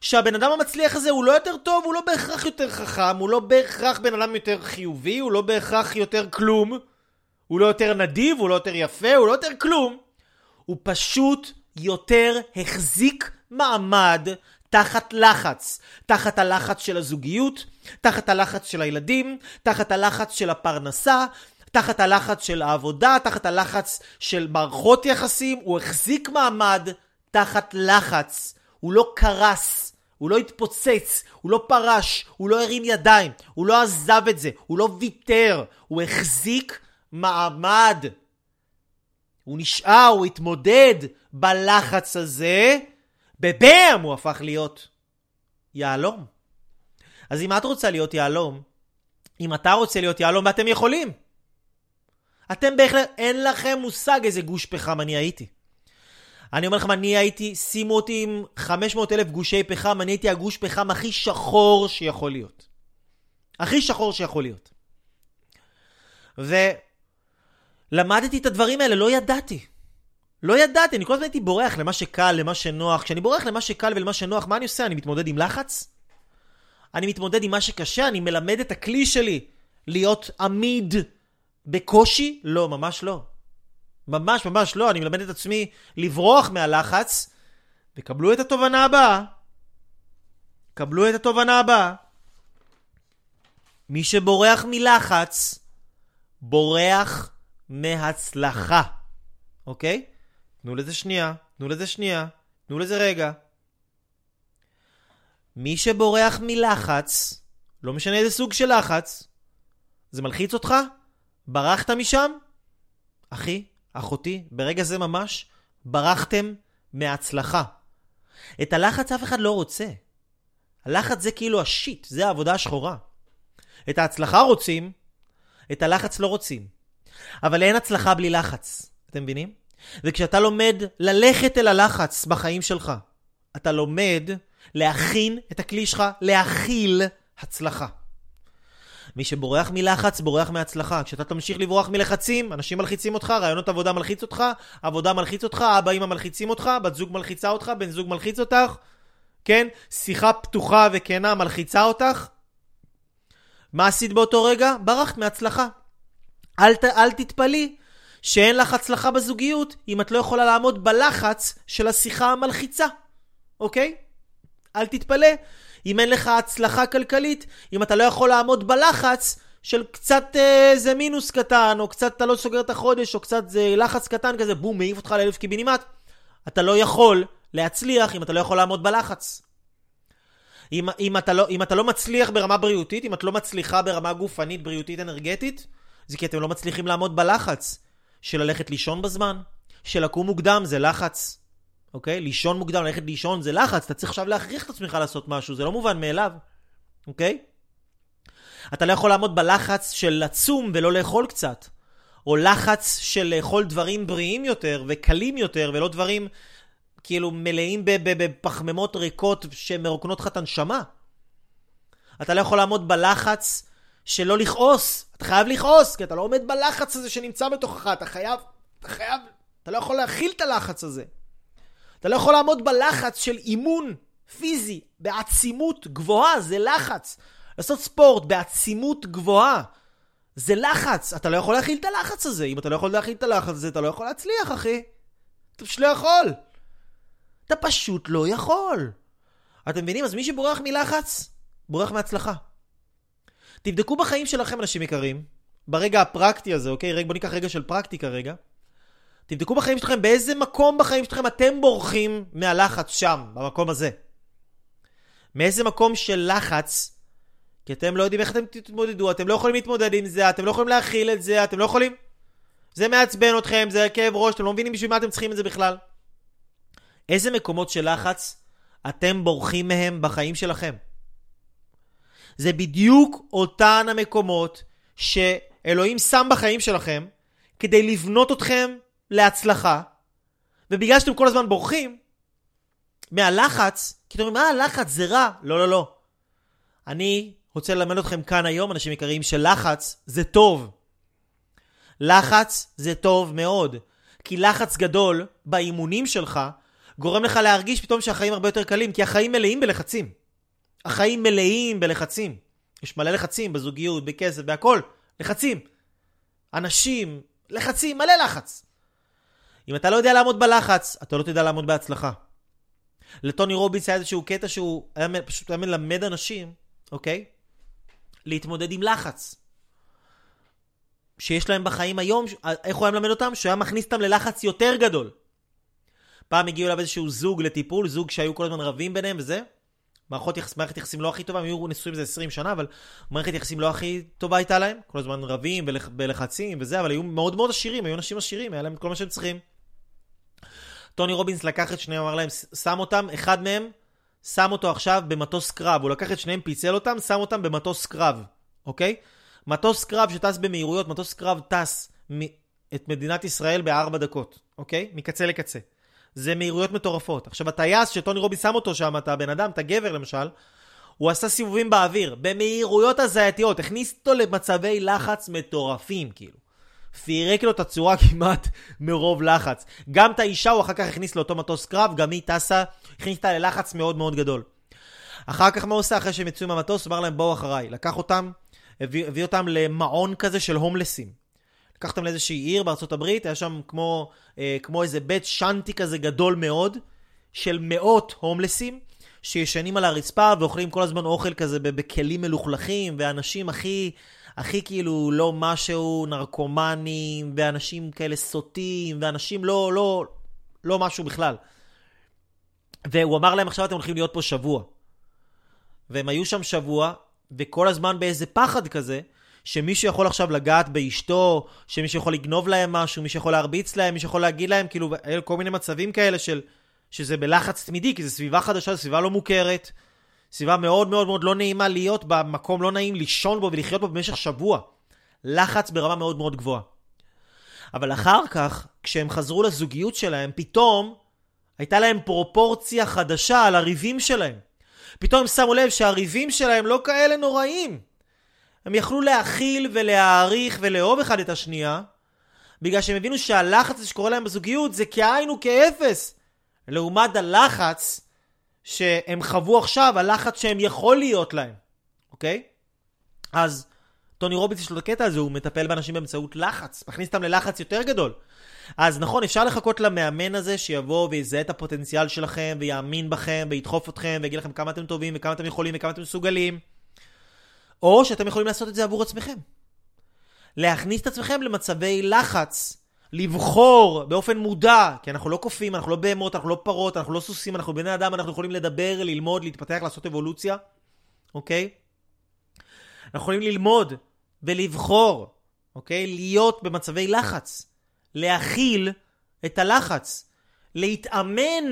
Speaker 1: שהבן אדם המצליח הזה הוא לא יותר טוב, הוא לא בהכרח יותר חכם, הוא לא בהכרח בן אדם יותר חיובי, הוא לא בהכרח יותר כלום, הוא לא יותר נדיב, הוא לא יותר יפה, הוא לא יותר כלום. הוא פשוט יותר החזיק מעמד תחת לחץ, תחת הלחץ של הזוגיות, תחת הלחץ של הילדים, תחת הלחץ של הפרנסה, תחת הלחץ של העבודה, תחת הלחץ של מערכות יחסים, הוא החזיק מעמד תחת לחץ. הוא לא קרס, הוא לא התפוצץ, הוא לא פרש, הוא לא הרים ידיים, הוא לא עזב את זה, הוא לא ויתר, הוא החזיק מעמד. הוא נשאר, הוא התמודד בלחץ הזה, בבאם הוא הפך להיות יהלום. אז אם את רוצה להיות יהלום, אם אתה רוצה להיות יהלום, ואתם יכולים. אתם בהחלט, אין לכם מושג איזה גוש פחם אני הייתי. אני אומר לכם, אני הייתי, שימו אותי עם 500 אלף גושי פחם, אני הייתי הגוש פחם הכי שחור שיכול להיות. הכי שחור שיכול להיות. ולמדתי את הדברים האלה, לא ידעתי. לא ידעתי, אני כל הזמן הייתי בורח למה שקל, למה שנוח. כשאני בורח למה שקל ולמה שנוח, מה אני עושה? אני מתמודד עם לחץ? אני מתמודד עם מה שקשה? אני מלמד את הכלי שלי להיות עמיד בקושי? לא, ממש לא. ממש ממש לא, אני מלמד את עצמי לברוח מהלחץ, וקבלו את התובנה הבאה. קבלו את התובנה הבאה. מי שבורח מלחץ, בורח מהצלחה, אוקיי? תנו לזה שנייה, תנו לזה שנייה, תנו לזה רגע. מי שבורח מלחץ, לא משנה איזה סוג של לחץ, זה מלחיץ אותך? ברחת משם? אחי, אחותי, ברגע זה ממש, ברחתם מהצלחה. את הלחץ אף אחד לא רוצה. הלחץ זה כאילו השיט, זה העבודה השחורה. את ההצלחה רוצים, את הלחץ לא רוצים. אבל אין הצלחה בלי לחץ, אתם מבינים? וכשאתה לומד ללכת אל הלחץ בחיים שלך, אתה לומד להכין את הכלי שלך להכיל הצלחה. מי שבורח מלחץ, בורח מהצלחה. כשאתה תמשיך לברוח מלחצים, אנשים מלחיצים אותך, רעיונות עבודה מלחיץ אותך, עבודה מלחיץ אותך, אבא אמא מלחיצים אותך, בת זוג מלחיצה אותך, בן זוג מלחיץ אותך, כן? שיחה פתוחה וכנה מלחיצה אותך. מה עשית באותו רגע? ברחת מהצלחה. אל, ת, אל תתפלאי שאין לך הצלחה בזוגיות אם את לא יכולה לעמוד בלחץ של השיחה המלחיצה, אוקיי? אל תתפלא. אם אין לך הצלחה כלכלית, אם אתה לא יכול לעמוד בלחץ של קצת אה, איזה מינוס קטן, או קצת אתה לא סוגר את החודש, או קצת זה לחץ קטן כזה, בום, מעיף אותך לאלף קיבינימט, אתה לא יכול להצליח אם אתה לא יכול לעמוד בלחץ. אם, אם, אתה לא, אם אתה לא מצליח ברמה בריאותית, אם את לא מצליחה ברמה גופנית, בריאותית, אנרגטית, זה כי אתם לא מצליחים לעמוד בלחץ של ללכת לישון בזמן, של לקום מוקדם, זה לחץ. אוקיי? לישון מוקדם, ללכת לישון זה לחץ, אתה צריך עכשיו להכריח את עצמך לעשות משהו, זה לא מובן מאליו, אוקיי? אתה לא יכול לעמוד בלחץ של לצום ולא לאכול קצת, או לחץ של לאכול דברים בריאים יותר וקלים יותר, ולא דברים כאילו מלאים בפחמימות ריקות שמרוקנות לך את הנשמה. אתה לא יכול לעמוד בלחץ של לא לכעוס, אתה חייב לכעוס, כי אתה לא עומד בלחץ הזה שנמצא בתוכך, אתה חייב, אתה חייב, אתה לא יכול להכיל את הלחץ הזה. אתה לא יכול לעמוד בלחץ של אימון פיזי בעצימות גבוהה, זה לחץ. לעשות ספורט בעצימות גבוהה, זה לחץ. אתה לא יכול להכיל את הלחץ הזה. אם אתה לא יכול להכיל את הלחץ הזה, אתה לא יכול להצליח, אחי. אתה פשוט לא יכול. אתה פשוט לא יכול. אתם מבינים? אז מי שבורח מלחץ, בורח מהצלחה. תבדקו בחיים שלכם, אנשים יקרים, ברגע הפרקטי הזה, אוקיי? בוא ניקח רגע של פרקטיקה רגע. תבדקו בחיים שלכם באיזה מקום בחיים שלכם אתם בורחים מהלחץ שם, במקום הזה. מאיזה מקום של לחץ, כי אתם לא יודעים איך אתם תתמודדו, אתם לא יכולים להתמודד עם זה, אתם לא יכולים להכיל את זה, אתם לא יכולים... זה מעצבן אתכם, זה כאב ראש, אתם לא מבינים בשביל מה אתם צריכים את זה בכלל. איזה מקומות של לחץ אתם בורחים מהם בחיים שלכם? זה בדיוק אותן המקומות שאלוהים שם בחיים שלכם כדי לבנות אתכם להצלחה, ובגלל שאתם כל הזמן בורחים מהלחץ, כי אתם אומרים, אה, לחץ זה רע. לא, לא, לא. אני רוצה ללמד אתכם כאן היום, אנשים יקרים, שלחץ זה טוב. לחץ זה טוב מאוד. כי לחץ גדול באימונים שלך גורם לך להרגיש פתאום שהחיים הרבה יותר קלים, כי החיים מלאים בלחצים. החיים מלאים בלחצים. יש מלא לחצים בזוגיות, בכסף, בהכל. לחצים. אנשים, לחצים, מלא לחץ. אם אתה לא יודע לעמוד בלחץ, אתה לא תדע לעמוד בהצלחה. לטוני רוביץ היה איזשהו קטע שהוא היה פשוט היה מלמד אנשים, אוקיי? להתמודד עם לחץ. שיש להם בחיים היום, איך הוא היה מלמד אותם? שהוא היה מכניס אותם ללחץ יותר גדול. פעם הגיעו אליו איזשהו זוג לטיפול, זוג שהיו כל הזמן רבים ביניהם וזה. מערכות יחס, מערכת יחסים לא הכי טובה, הם היו נשואים איזה 20 שנה, אבל מערכת יחסים לא הכי טובה הייתה להם. כל הזמן רבים בלחצים וזה, אבל היו מאוד מאוד עשירים, היו אנשים עשירים, היה להם כל מה שהם צריכים. טוני רובינס לקח את שניהם, אמר להם, שם אותם, אחד מהם, שם אותו עכשיו במטוס קרב. הוא לקח את שניהם, פיצל אותם, שם אותם במטוס קרב, אוקיי? מטוס קרב שטס במהירויות, מטוס קרב טס את מדינת ישראל בארבע דקות, אוקיי? מקצה לקצה. זה מהירויות מטורפות. עכשיו, הטייס שטוני רובי שם אותו שם, אתה בן אדם, אתה גבר למשל, הוא עשה סיבובים באוויר, במהירויות הזייתיות, הכניס אותו למצבי לחץ מטורפים, כאילו. פירק לו את הצורה כמעט מרוב לחץ. גם את האישה הוא אחר כך הכניס לאותו מטוס קרב, גם היא טסה, הכניס אותה ללחץ מאוד מאוד גדול. אחר כך מה הוא עושה אחרי שהם יצאו מהמטוס? אמר להם בואו אחריי. לקח אותם, הביא, הביא אותם למעון כזה של הומלסים. לקח אותם לאיזושהי עיר בארצות הברית, היה שם כמו, אה, כמו איזה בית שאנטי כזה גדול מאוד, של מאות הומלסים, שישנים על הרצפה ואוכלים כל הזמן אוכל כזה בכלים מלוכלכים, ואנשים הכי, הכי כאילו לא משהו, נרקומנים, ואנשים כאלה סוטים, ואנשים לא, לא, לא משהו בכלל. והוא אמר להם, עכשיו אתם הולכים להיות פה שבוע. והם היו שם שבוע, וכל הזמן באיזה פחד כזה, שמישהו יכול עכשיו לגעת באשתו, שמישהו יכול לגנוב להם משהו, מישהו יכול להרביץ להם, מישהו יכול להגיד להם, כאילו, היו כל מיני מצבים כאלה של, שזה בלחץ תמידי, כי זו סביבה חדשה, זו סביבה לא מוכרת, סביבה מאוד מאוד מאוד לא נעימה להיות בה, מקום לא נעים לישון בו ולחיות בו במשך שבוע. לחץ ברמה מאוד מאוד גבוהה. אבל אחר כך, כשהם חזרו לזוגיות שלהם, פתאום הייתה להם פרופורציה חדשה על הריבים שלהם. פתאום הם שמו לב שהריבים שלהם לא כאלה נוראים. הם יכלו להכיל ולהעריך ולאהוב אחד את השנייה, בגלל שהם הבינו שהלחץ שקורה להם בזוגיות זה כאין וכאפס, לעומת הלחץ שהם חוו עכשיו, הלחץ שהם יכול להיות להם, אוקיי? אז טוני רובינס יש לו את הקטע הזה, הוא מטפל באנשים באמצעות לחץ, מכניס אותם ללחץ יותר גדול. אז נכון, אפשר לחכות למאמן הזה שיבוא ויזהה את הפוטנציאל שלכם, ויאמין בכם, וידחוף אתכם, ויגיד לכם כמה אתם טובים, וכמה אתם יכולים, וכמה אתם מסוגלים. או שאתם יכולים לעשות את זה עבור עצמכם. להכניס את עצמכם למצבי לחץ, לבחור באופן מודע, כי אנחנו לא קופים, אנחנו לא בהמות, אנחנו לא פרות, אנחנו לא סוסים, אנחנו בני אדם, אנחנו יכולים לדבר, ללמוד, להתפתח, לעשות אבולוציה, אוקיי? אנחנו יכולים ללמוד ולבחור, אוקיי? להיות במצבי לחץ, להכיל את הלחץ, להתאמן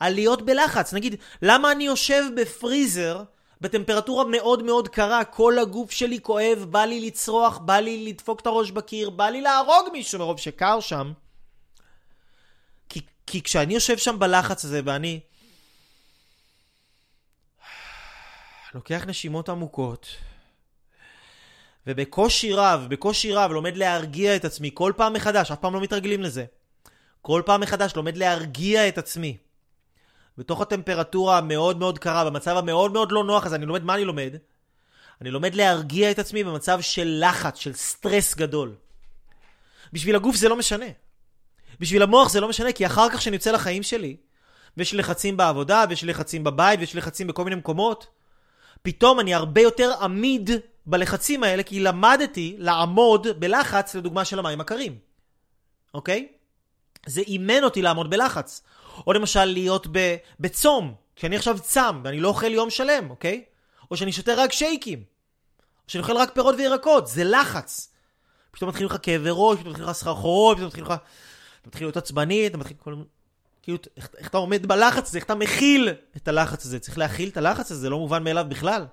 Speaker 1: על להיות בלחץ. נגיד, למה אני יושב בפריזר בטמפרטורה מאוד מאוד קרה, כל הגוף שלי כואב, בא לי לצרוח, בא לי לדפוק את הראש בקיר, בא לי להרוג מישהו מרוב שקר שם. כי, כי כשאני יושב שם בלחץ הזה ואני לוקח נשימות עמוקות, ובקושי רב, בקושי רב לומד להרגיע את עצמי כל פעם מחדש, אף פעם לא מתרגלים לזה. כל פעם מחדש לומד להרגיע את עצמי. בתוך הטמפרטורה המאוד מאוד קרה, במצב המאוד מאוד לא נוח הזה, אני לומד מה אני לומד? אני לומד להרגיע את עצמי במצב של לחץ, של סטרס גדול. בשביל הגוף זה לא משנה. בשביל המוח זה לא משנה, כי אחר כך שאני יוצא לחיים שלי, ויש לחצים בעבודה, ויש לחצים בבית, ויש לחצים בכל מיני מקומות, פתאום אני הרבה יותר עמיד בלחצים האלה, כי למדתי לעמוד בלחץ, לדוגמה של המים הקרים. אוקיי? זה אימן אותי לעמוד בלחץ. או למשל להיות ב, בצום, כי אני עכשיו צם ואני לא אוכל יום שלם, אוקיי? או שאני שותה רק שייקים. או שאני אוכל רק פירות וירקות, זה לחץ. פתאום מתחילים לך כאבי ראש, פתאום מתחילים לך סחרחורות, פתאום מתחילים לך... אתה מתחיל להיות עצבני, אתה מתחיל כל... כאילו, איך, איך אתה עומד בלחץ הזה, איך אתה מכיל את הלחץ הזה. צריך להכיל את הלחץ הזה, זה לא מובן מאליו בכלל.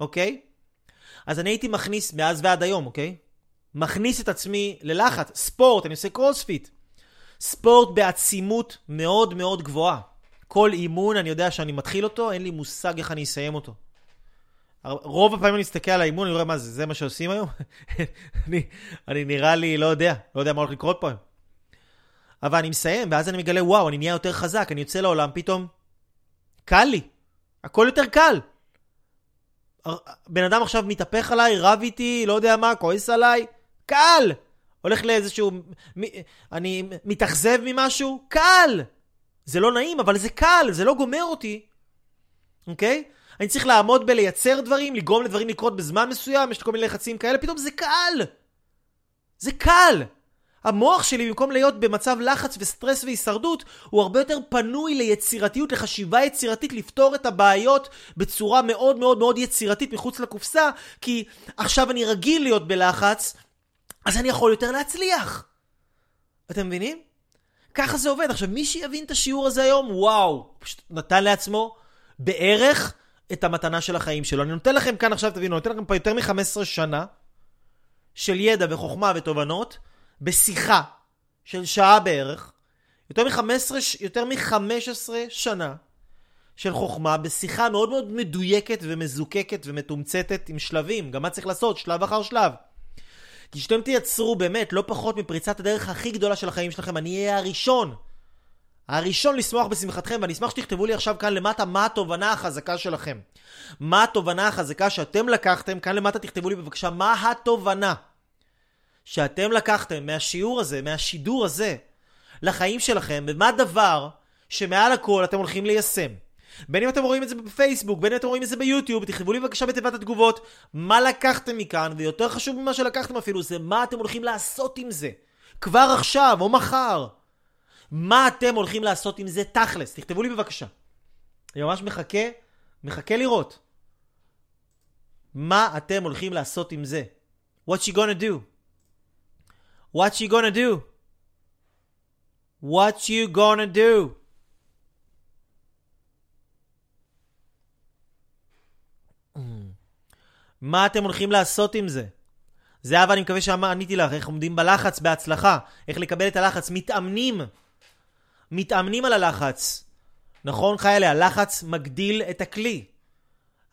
Speaker 1: אוקיי? אז אני הייתי מכניס, מאז ועד היום, אוקיי? מכניס את עצמי ללחץ. ספורט, אני עושה קרוספיט. ספורט בעצימות מאוד מאוד גבוהה. כל אימון, אני יודע שאני מתחיל אותו, אין לי מושג איך אני אסיים אותו. רוב הפעמים אני מסתכל על האימון, אני רואה מה זה, זה מה שעושים היום? (laughs) אני, אני נראה לי, לא יודע, לא יודע מה הולך לקרות פה היום. אבל אני מסיים, ואז אני מגלה, וואו, אני נהיה יותר חזק, אני יוצא לעולם, פתאום קל לי. הכל יותר קל. בן אדם עכשיו מתהפך עליי, רב איתי, לא יודע מה, כועס עליי, קל! הולך לאיזשהו... אני מתאכזב ממשהו? קל! זה לא נעים, אבל זה קל, זה לא גומר אותי. אוקיי? אני צריך לעמוד בלייצר דברים, לגרום לדברים לקרות בזמן מסוים, יש כל מיני לחצים כאלה, פתאום זה קל! זה קל! המוח שלי, במקום להיות במצב לחץ וסטרס והישרדות, הוא הרבה יותר פנוי ליצירתיות, לחשיבה יצירתית, לפתור את הבעיות בצורה מאוד מאוד מאוד יצירתית מחוץ לקופסה, כי עכשיו אני רגיל להיות בלחץ, אז אני יכול יותר להצליח. אתם מבינים? ככה זה עובד. עכשיו, מי שיבין את השיעור הזה היום, וואו, פשוט נתן לעצמו בערך את המתנה של החיים שלו. אני נותן לכם כאן עכשיו, תבינו, אני נותן לכם פה יותר מ-15 שנה של ידע וחוכמה ותובנות, בשיחה של שעה בערך, יותר מ-15, יותר מ-15 שנה של חוכמה, בשיחה מאוד מאוד מדויקת ומזוקקת ומתומצתת עם שלבים, גם מה צריך לעשות, שלב אחר שלב. כי שאתם תייצרו באמת לא פחות מפריצת הדרך הכי גדולה של החיים שלכם, אני אהיה הראשון. הראשון לשמוח בשמחתכם, ואני אשמח שתכתבו לי עכשיו כאן למטה מה התובנה החזקה שלכם. מה התובנה החזקה שאתם לקחתם, כאן למטה תכתבו לי בבקשה מה התובנה שאתם לקחתם מהשיעור הזה, מהשידור הזה, לחיים שלכם, ומה הדבר שמעל הכל אתם הולכים ליישם. בין אם אתם רואים את זה בפייסבוק, בין אם אתם רואים את זה ביוטיוב, תכתבו לי בבקשה בתיבת התגובות מה לקחתם מכאן, ויותר חשוב ממה שלקחתם אפילו, זה מה אתם הולכים לעשות עם זה. כבר עכשיו או מחר. מה אתם הולכים לעשות עם זה תכלס? תכתבו לי בבקשה. אני ממש מחכה, מחכה לראות. מה אתם הולכים לעשות עם זה? What you gonna do? What you gonna do? What you gonna do? מה אתם הולכים לעשות עם זה? זהבה, אני מקווה שעניתי לך, איך עומדים בלחץ בהצלחה, איך לקבל את הלחץ, מתאמנים. מתאמנים על הלחץ. נכון, חיילה? הלחץ מגדיל את הכלי.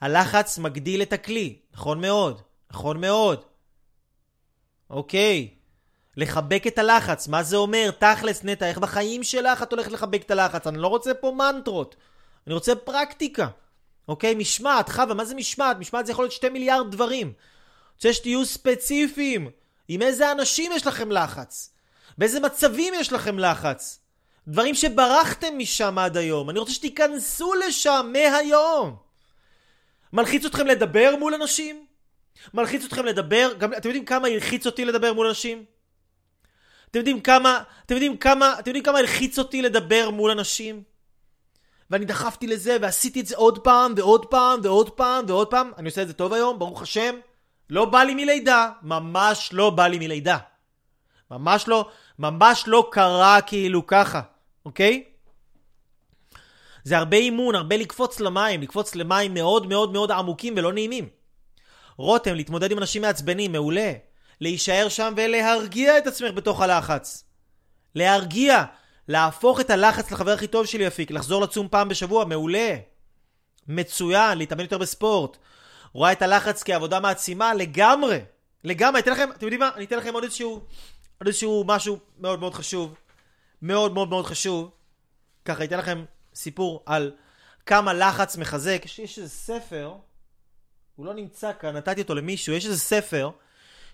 Speaker 1: הלחץ מגדיל את הכלי. נכון מאוד. נכון מאוד. אוקיי. לחבק את הלחץ, מה זה אומר? תכלס, נטע, איך בחיים שלך את הולכת לחבק את הלחץ? אני לא רוצה פה מנטרות. אני רוצה פרקטיקה. אוקיי? משמעת, חווה, מה זה משמעת? משמעת זה יכול להיות שתי מיליארד דברים. רוצה שתהיו ספציפיים. עם איזה אנשים יש לכם לחץ? באיזה מצבים יש לכם לחץ? דברים שברחתם משם עד היום. אני רוצה שתיכנסו לשם מהיום. מלחיץ אתכם לדבר מול אנשים? מלחיץ אתכם לדבר? גם, אתם יודעים כמה הלחיץ אותי לדבר מול אנשים? אתם יודעים כמה, אתם יודעים כמה, אתם יודעים כמה הלחיץ אותי לדבר מול אנשים? ואני דחפתי לזה, ועשיתי את זה עוד פעם, ועוד פעם, ועוד פעם, ועוד פעם. אני עושה את זה טוב היום, ברוך השם. לא בא לי מלידה. ממש לא בא לי מלידה. ממש לא, ממש לא קרה כאילו ככה, אוקיי? זה הרבה אימון, הרבה לקפוץ למים, לקפוץ למים מאוד מאוד מאוד עמוקים ולא נעימים. רותם, להתמודד עם אנשים מעצבנים, מעולה. להישאר שם ולהרגיע את עצמך בתוך הלחץ. להרגיע. להפוך את הלחץ לחבר הכי טוב שלי אפיק, לחזור לצום פעם בשבוע, מעולה. מצוין, להתאמן יותר בספורט. רואה את הלחץ כעבודה מעצימה לגמרי. לגמרי, אתן לכם, אתם יודעים מה? אני אתן לכם עוד איזשהו, עוד איזשהו משהו מאוד מאוד חשוב. מאוד מאוד מאוד חשוב. ככה, אתן לכם סיפור על כמה לחץ מחזק. יש, יש איזה ספר, הוא לא נמצא כאן, נתתי אותו למישהו, יש איזה ספר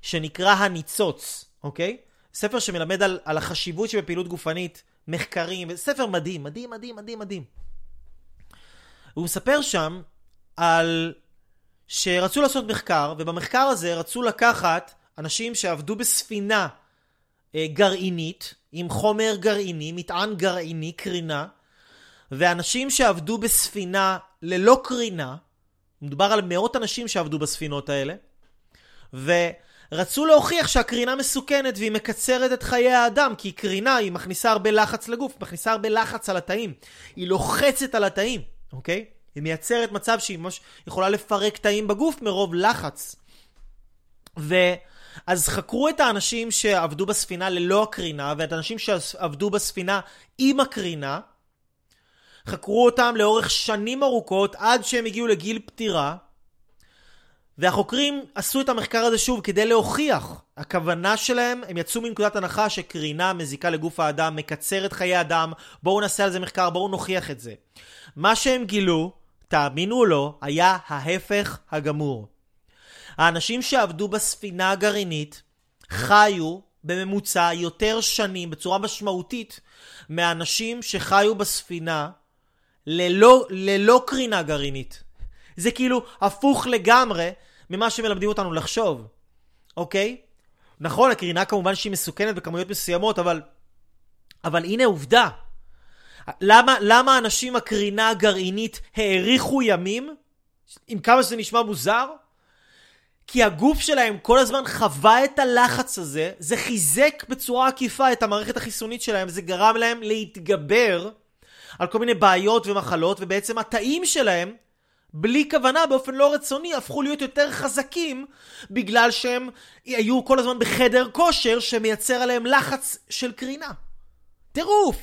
Speaker 1: שנקרא הניצוץ, אוקיי? ספר שמלמד על, על החשיבות שבפעילות גופנית, מחקרים, ספר מדהים, מדהים, מדהים, מדהים, מדהים. הוא מספר שם על שרצו לעשות מחקר, ובמחקר הזה רצו לקחת אנשים שעבדו בספינה אה, גרעינית, עם חומר גרעיני, מטען גרעיני, קרינה, ואנשים שעבדו בספינה ללא קרינה, מדובר על מאות אנשים שעבדו בספינות האלה, ורצו להוכיח שהקרינה מסוכנת והיא מקצרת את חיי האדם, כי קרינה היא מכניסה הרבה לחץ לגוף, מכניסה הרבה לחץ על התאים, היא לוחצת על התאים, אוקיי? היא מייצרת מצב שהיא ממש יכולה לפרק תאים בגוף מרוב לחץ. ואז חקרו את האנשים שעבדו בספינה ללא הקרינה, ואת האנשים שעבדו בספינה עם הקרינה, חקרו אותם לאורך שנים ארוכות עד שהם הגיעו לגיל פטירה, והחוקרים עשו את המחקר הזה שוב כדי להוכיח. הכוונה שלהם, הם יצאו מנקודת הנחה שקרינה מזיקה לגוף האדם, מקצרת חיי אדם, בואו נעשה על זה מחקר, בואו נוכיח את זה. מה שהם גילו, תאמינו או לא, היה ההפך הגמור. האנשים שעבדו בספינה הגרעינית חיו בממוצע יותר שנים בצורה משמעותית מאנשים שחיו בספינה ללא, ללא קרינה גרעינית. זה כאילו הפוך לגמרי ממה שמלמדים אותנו לחשוב, אוקיי? נכון, הקרינה כמובן שהיא מסוכנת בכמויות מסוימות, אבל... אבל הנה עובדה. למה, למה אנשים הקרינה הגרעינית האריכו ימים? עם כמה שזה נשמע מוזר? כי הגוף שלהם כל הזמן חווה את הלחץ הזה, זה חיזק בצורה עקיפה את המערכת החיסונית שלהם, זה גרם להם להתגבר על כל מיני בעיות ומחלות, ובעצם התאים שלהם, בלי כוונה, באופן לא רצוני, הפכו להיות יותר חזקים, בגלל שהם היו כל הזמן בחדר כושר שמייצר עליהם לחץ של קרינה. טירוף!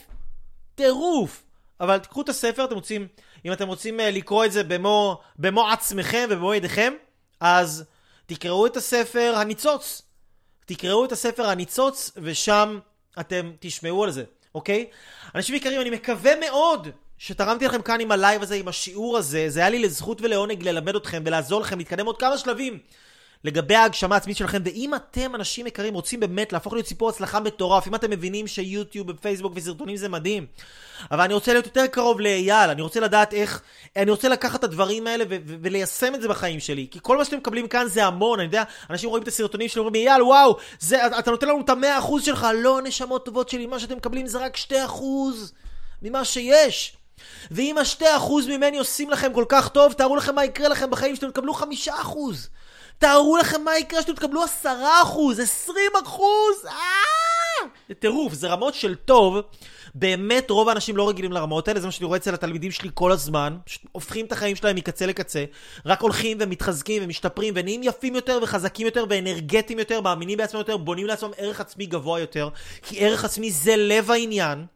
Speaker 1: טירוף! אבל תקחו את הספר, אתם רוצים, אם אתם רוצים אה, לקרוא את זה במו, במו עצמכם ובמו ידיכם, אז תקראו את הספר הניצוץ. תקראו את הספר הניצוץ, ושם אתם תשמעו על זה, אוקיי? אנשים יקרים, אני מקווה מאוד שתרמתי לכם כאן עם ה live הזה, עם השיעור הזה. זה היה לי לזכות ולעונג ללמד אתכם ולעזור לכם להתקדם עוד כמה שלבים. לגבי ההגשמה העצמית שלכם, ואם אתם, אנשים יקרים, רוצים באמת להפוך להיות סיפור הצלחה מטורף, אם אתם מבינים שיוטיוב ופייסבוק וסרטונים זה מדהים, אבל אני רוצה להיות יותר קרוב לאייל, אני רוצה לדעת איך, אני רוצה לקחת את הדברים האלה ו- ו- וליישם את זה בחיים שלי, כי כל מה שאתם מקבלים כאן זה המון, אני יודע, אנשים רואים את הסרטונים שלי, אומרים, אייל, וואו, זה, אתה נותן לנו את המאה אחוז שלך, לא, נשמות טובות שלי, מה שאתם מקבלים זה רק שתי אחוז ממה שיש. ואם השתי אחוז ממני עושים לכם כל כך טוב, תארו לכם מה יקרה לכם בחיים שאתם תקבלו חמישה אחוז. תארו לכם מה יקרה שאתם תקבלו עשרה אחוז, עשרים אחוז, אה! זה טירוף, זה רמות של טוב. באמת רוב האנשים לא רגילים לרמות האלה, זה מה שאני רואה אצל התלמידים שלי כל הזמן. הופכים את החיים שלהם מקצה לקצה, רק הולכים ומתחזקים ומשתפרים ונהיים יפים יותר וחזקים יותר ואנרגטיים יותר, מאמינים בעצמם יותר, בונים לעצמם ערך עצמי גבוה יותר, כי ערך עצמי זה לב העניין.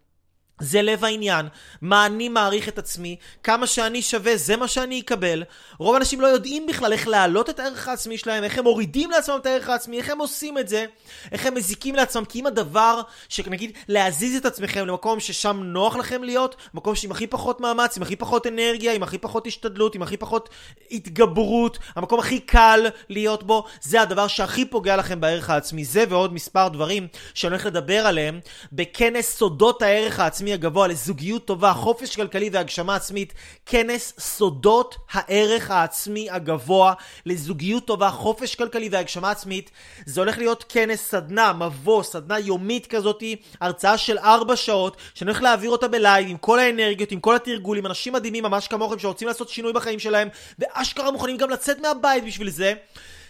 Speaker 1: זה לב העניין, מה אני מעריך את עצמי, כמה שאני שווה, זה מה שאני אקבל. רוב האנשים לא יודעים בכלל איך להעלות את הערך העצמי שלהם, איך הם מורידים לעצמם את הערך העצמי, איך הם עושים את זה, איך הם מזיקים לעצמם, כי אם הדבר, שנגיד, להזיז את עצמכם למקום ששם נוח לכם להיות, מקום שעם הכי פחות מאמץ, עם הכי פחות אנרגיה, עם הכי פחות השתדלות, עם הכי פחות התגברות, המקום הכי קל להיות בו, זה הדבר שהכי פוגע לכם בערך העצמי. זה ועוד מספר דברים שאני הולך לדבר עליהם בכנס סודות הערך העצמי הגבוה לזוגיות טובה, חופש כלכלי והגשמה עצמית, כנס סודות הערך העצמי הגבוה לזוגיות טובה, חופש כלכלי והגשמה עצמית. זה הולך להיות כנס סדנה, מבוא, סדנה יומית כזאתי, הרצאה של ארבע שעות, שאני הולך להעביר אותה בלייב עם כל האנרגיות, עם כל התרגולים, אנשים מדהימים ממש כמוכם שרוצים לעשות שינוי בחיים שלהם, ואשכרה מוכנים גם לצאת מהבית בשביל זה.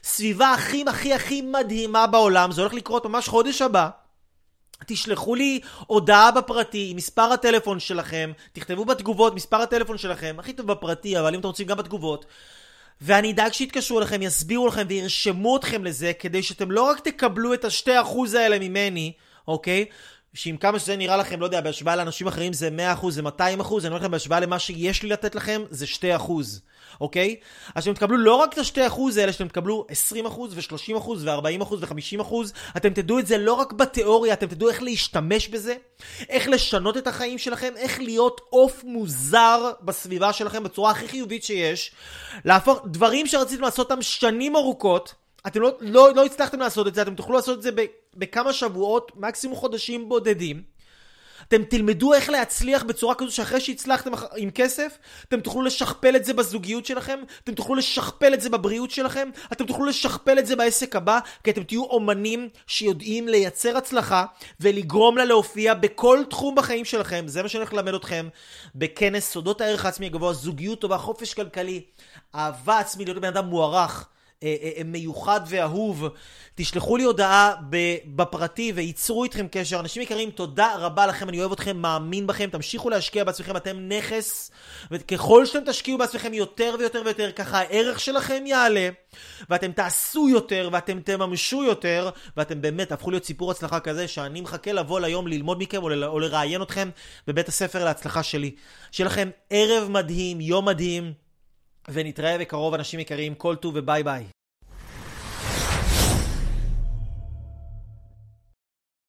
Speaker 1: סביבה הכי הכי הכי מדהימה בעולם, זה הולך לקרות ממש חודש הבא. תשלחו לי הודעה בפרטי עם מספר הטלפון שלכם, תכתבו בתגובות מספר הטלפון שלכם, הכי טוב בפרטי, אבל אם אתם רוצים גם בתגובות. ואני אדאג שיתקשרו אליכם, יסבירו לכם וירשמו אתכם לזה, כדי שאתם לא רק תקבלו את השתי אחוז האלה ממני, אוקיי? שעם כמה שזה נראה לכם, לא יודע, בהשוואה לאנשים אחרים זה 100%, זה 200%, אני אומר לכם, בהשוואה למה שיש לי לתת לכם, זה 2%, אוקיי? אז שאתם תקבלו לא רק את ה-2% האלה, שאתם תקבלו 20% ו-30% ו-40% ו-50%, אתם תדעו את זה לא רק בתיאוריה, אתם תדעו איך להשתמש בזה, איך לשנות את החיים שלכם, איך להיות עוף מוזר בסביבה שלכם בצורה הכי חיובית שיש, להפוך דברים שרציתם לעשות אותם שנים ארוכות, אתם לא, לא, לא הצלחתם לעשות את זה, אתם תוכלו לעשות את זה בכמה שבועות, מקסימום חודשים בודדים. אתם תלמדו איך להצליח בצורה כזו שאחרי שהצלחתם עם כסף, אתם תוכלו לשכפל את זה בזוגיות שלכם, אתם תוכלו לשכפל את זה בבריאות שלכם, אתם תוכלו לשכפל את זה בעסק הבא, כי אתם תהיו אומנים שיודעים לייצר הצלחה ולגרום לה להופיע בכל תחום בחיים שלכם. זה מה שאני הולך ללמד אתכם בכנס סודות הערך העצמי הגבוה, זוגיות טובה, חופש כלכלי, אהבה עצמית, להיות בן אדם מוערך. אה, אה, אה, מיוחד ואהוב, תשלחו לי הודעה בפרטי וייצרו איתכם קשר. אנשים יקרים, תודה רבה לכם, אני אוהב אתכם, מאמין בכם, תמשיכו להשקיע בעצמכם, אתם נכס, וככל שאתם תשקיעו בעצמכם יותר ויותר ויותר, ככה הערך שלכם יעלה, ואתם תעשו יותר, ואתם תממשו יותר, ואתם באמת תהפכו להיות סיפור הצלחה כזה, שאני מחכה לבוא ליום ללמוד מכם או, ל- או לראיין אתכם בבית הספר להצלחה שלי. שיהיה לכם ערב מדהים, יום מדהים. ונתראה בקרוב אנשים יקרים, כל טוב וביי ביי.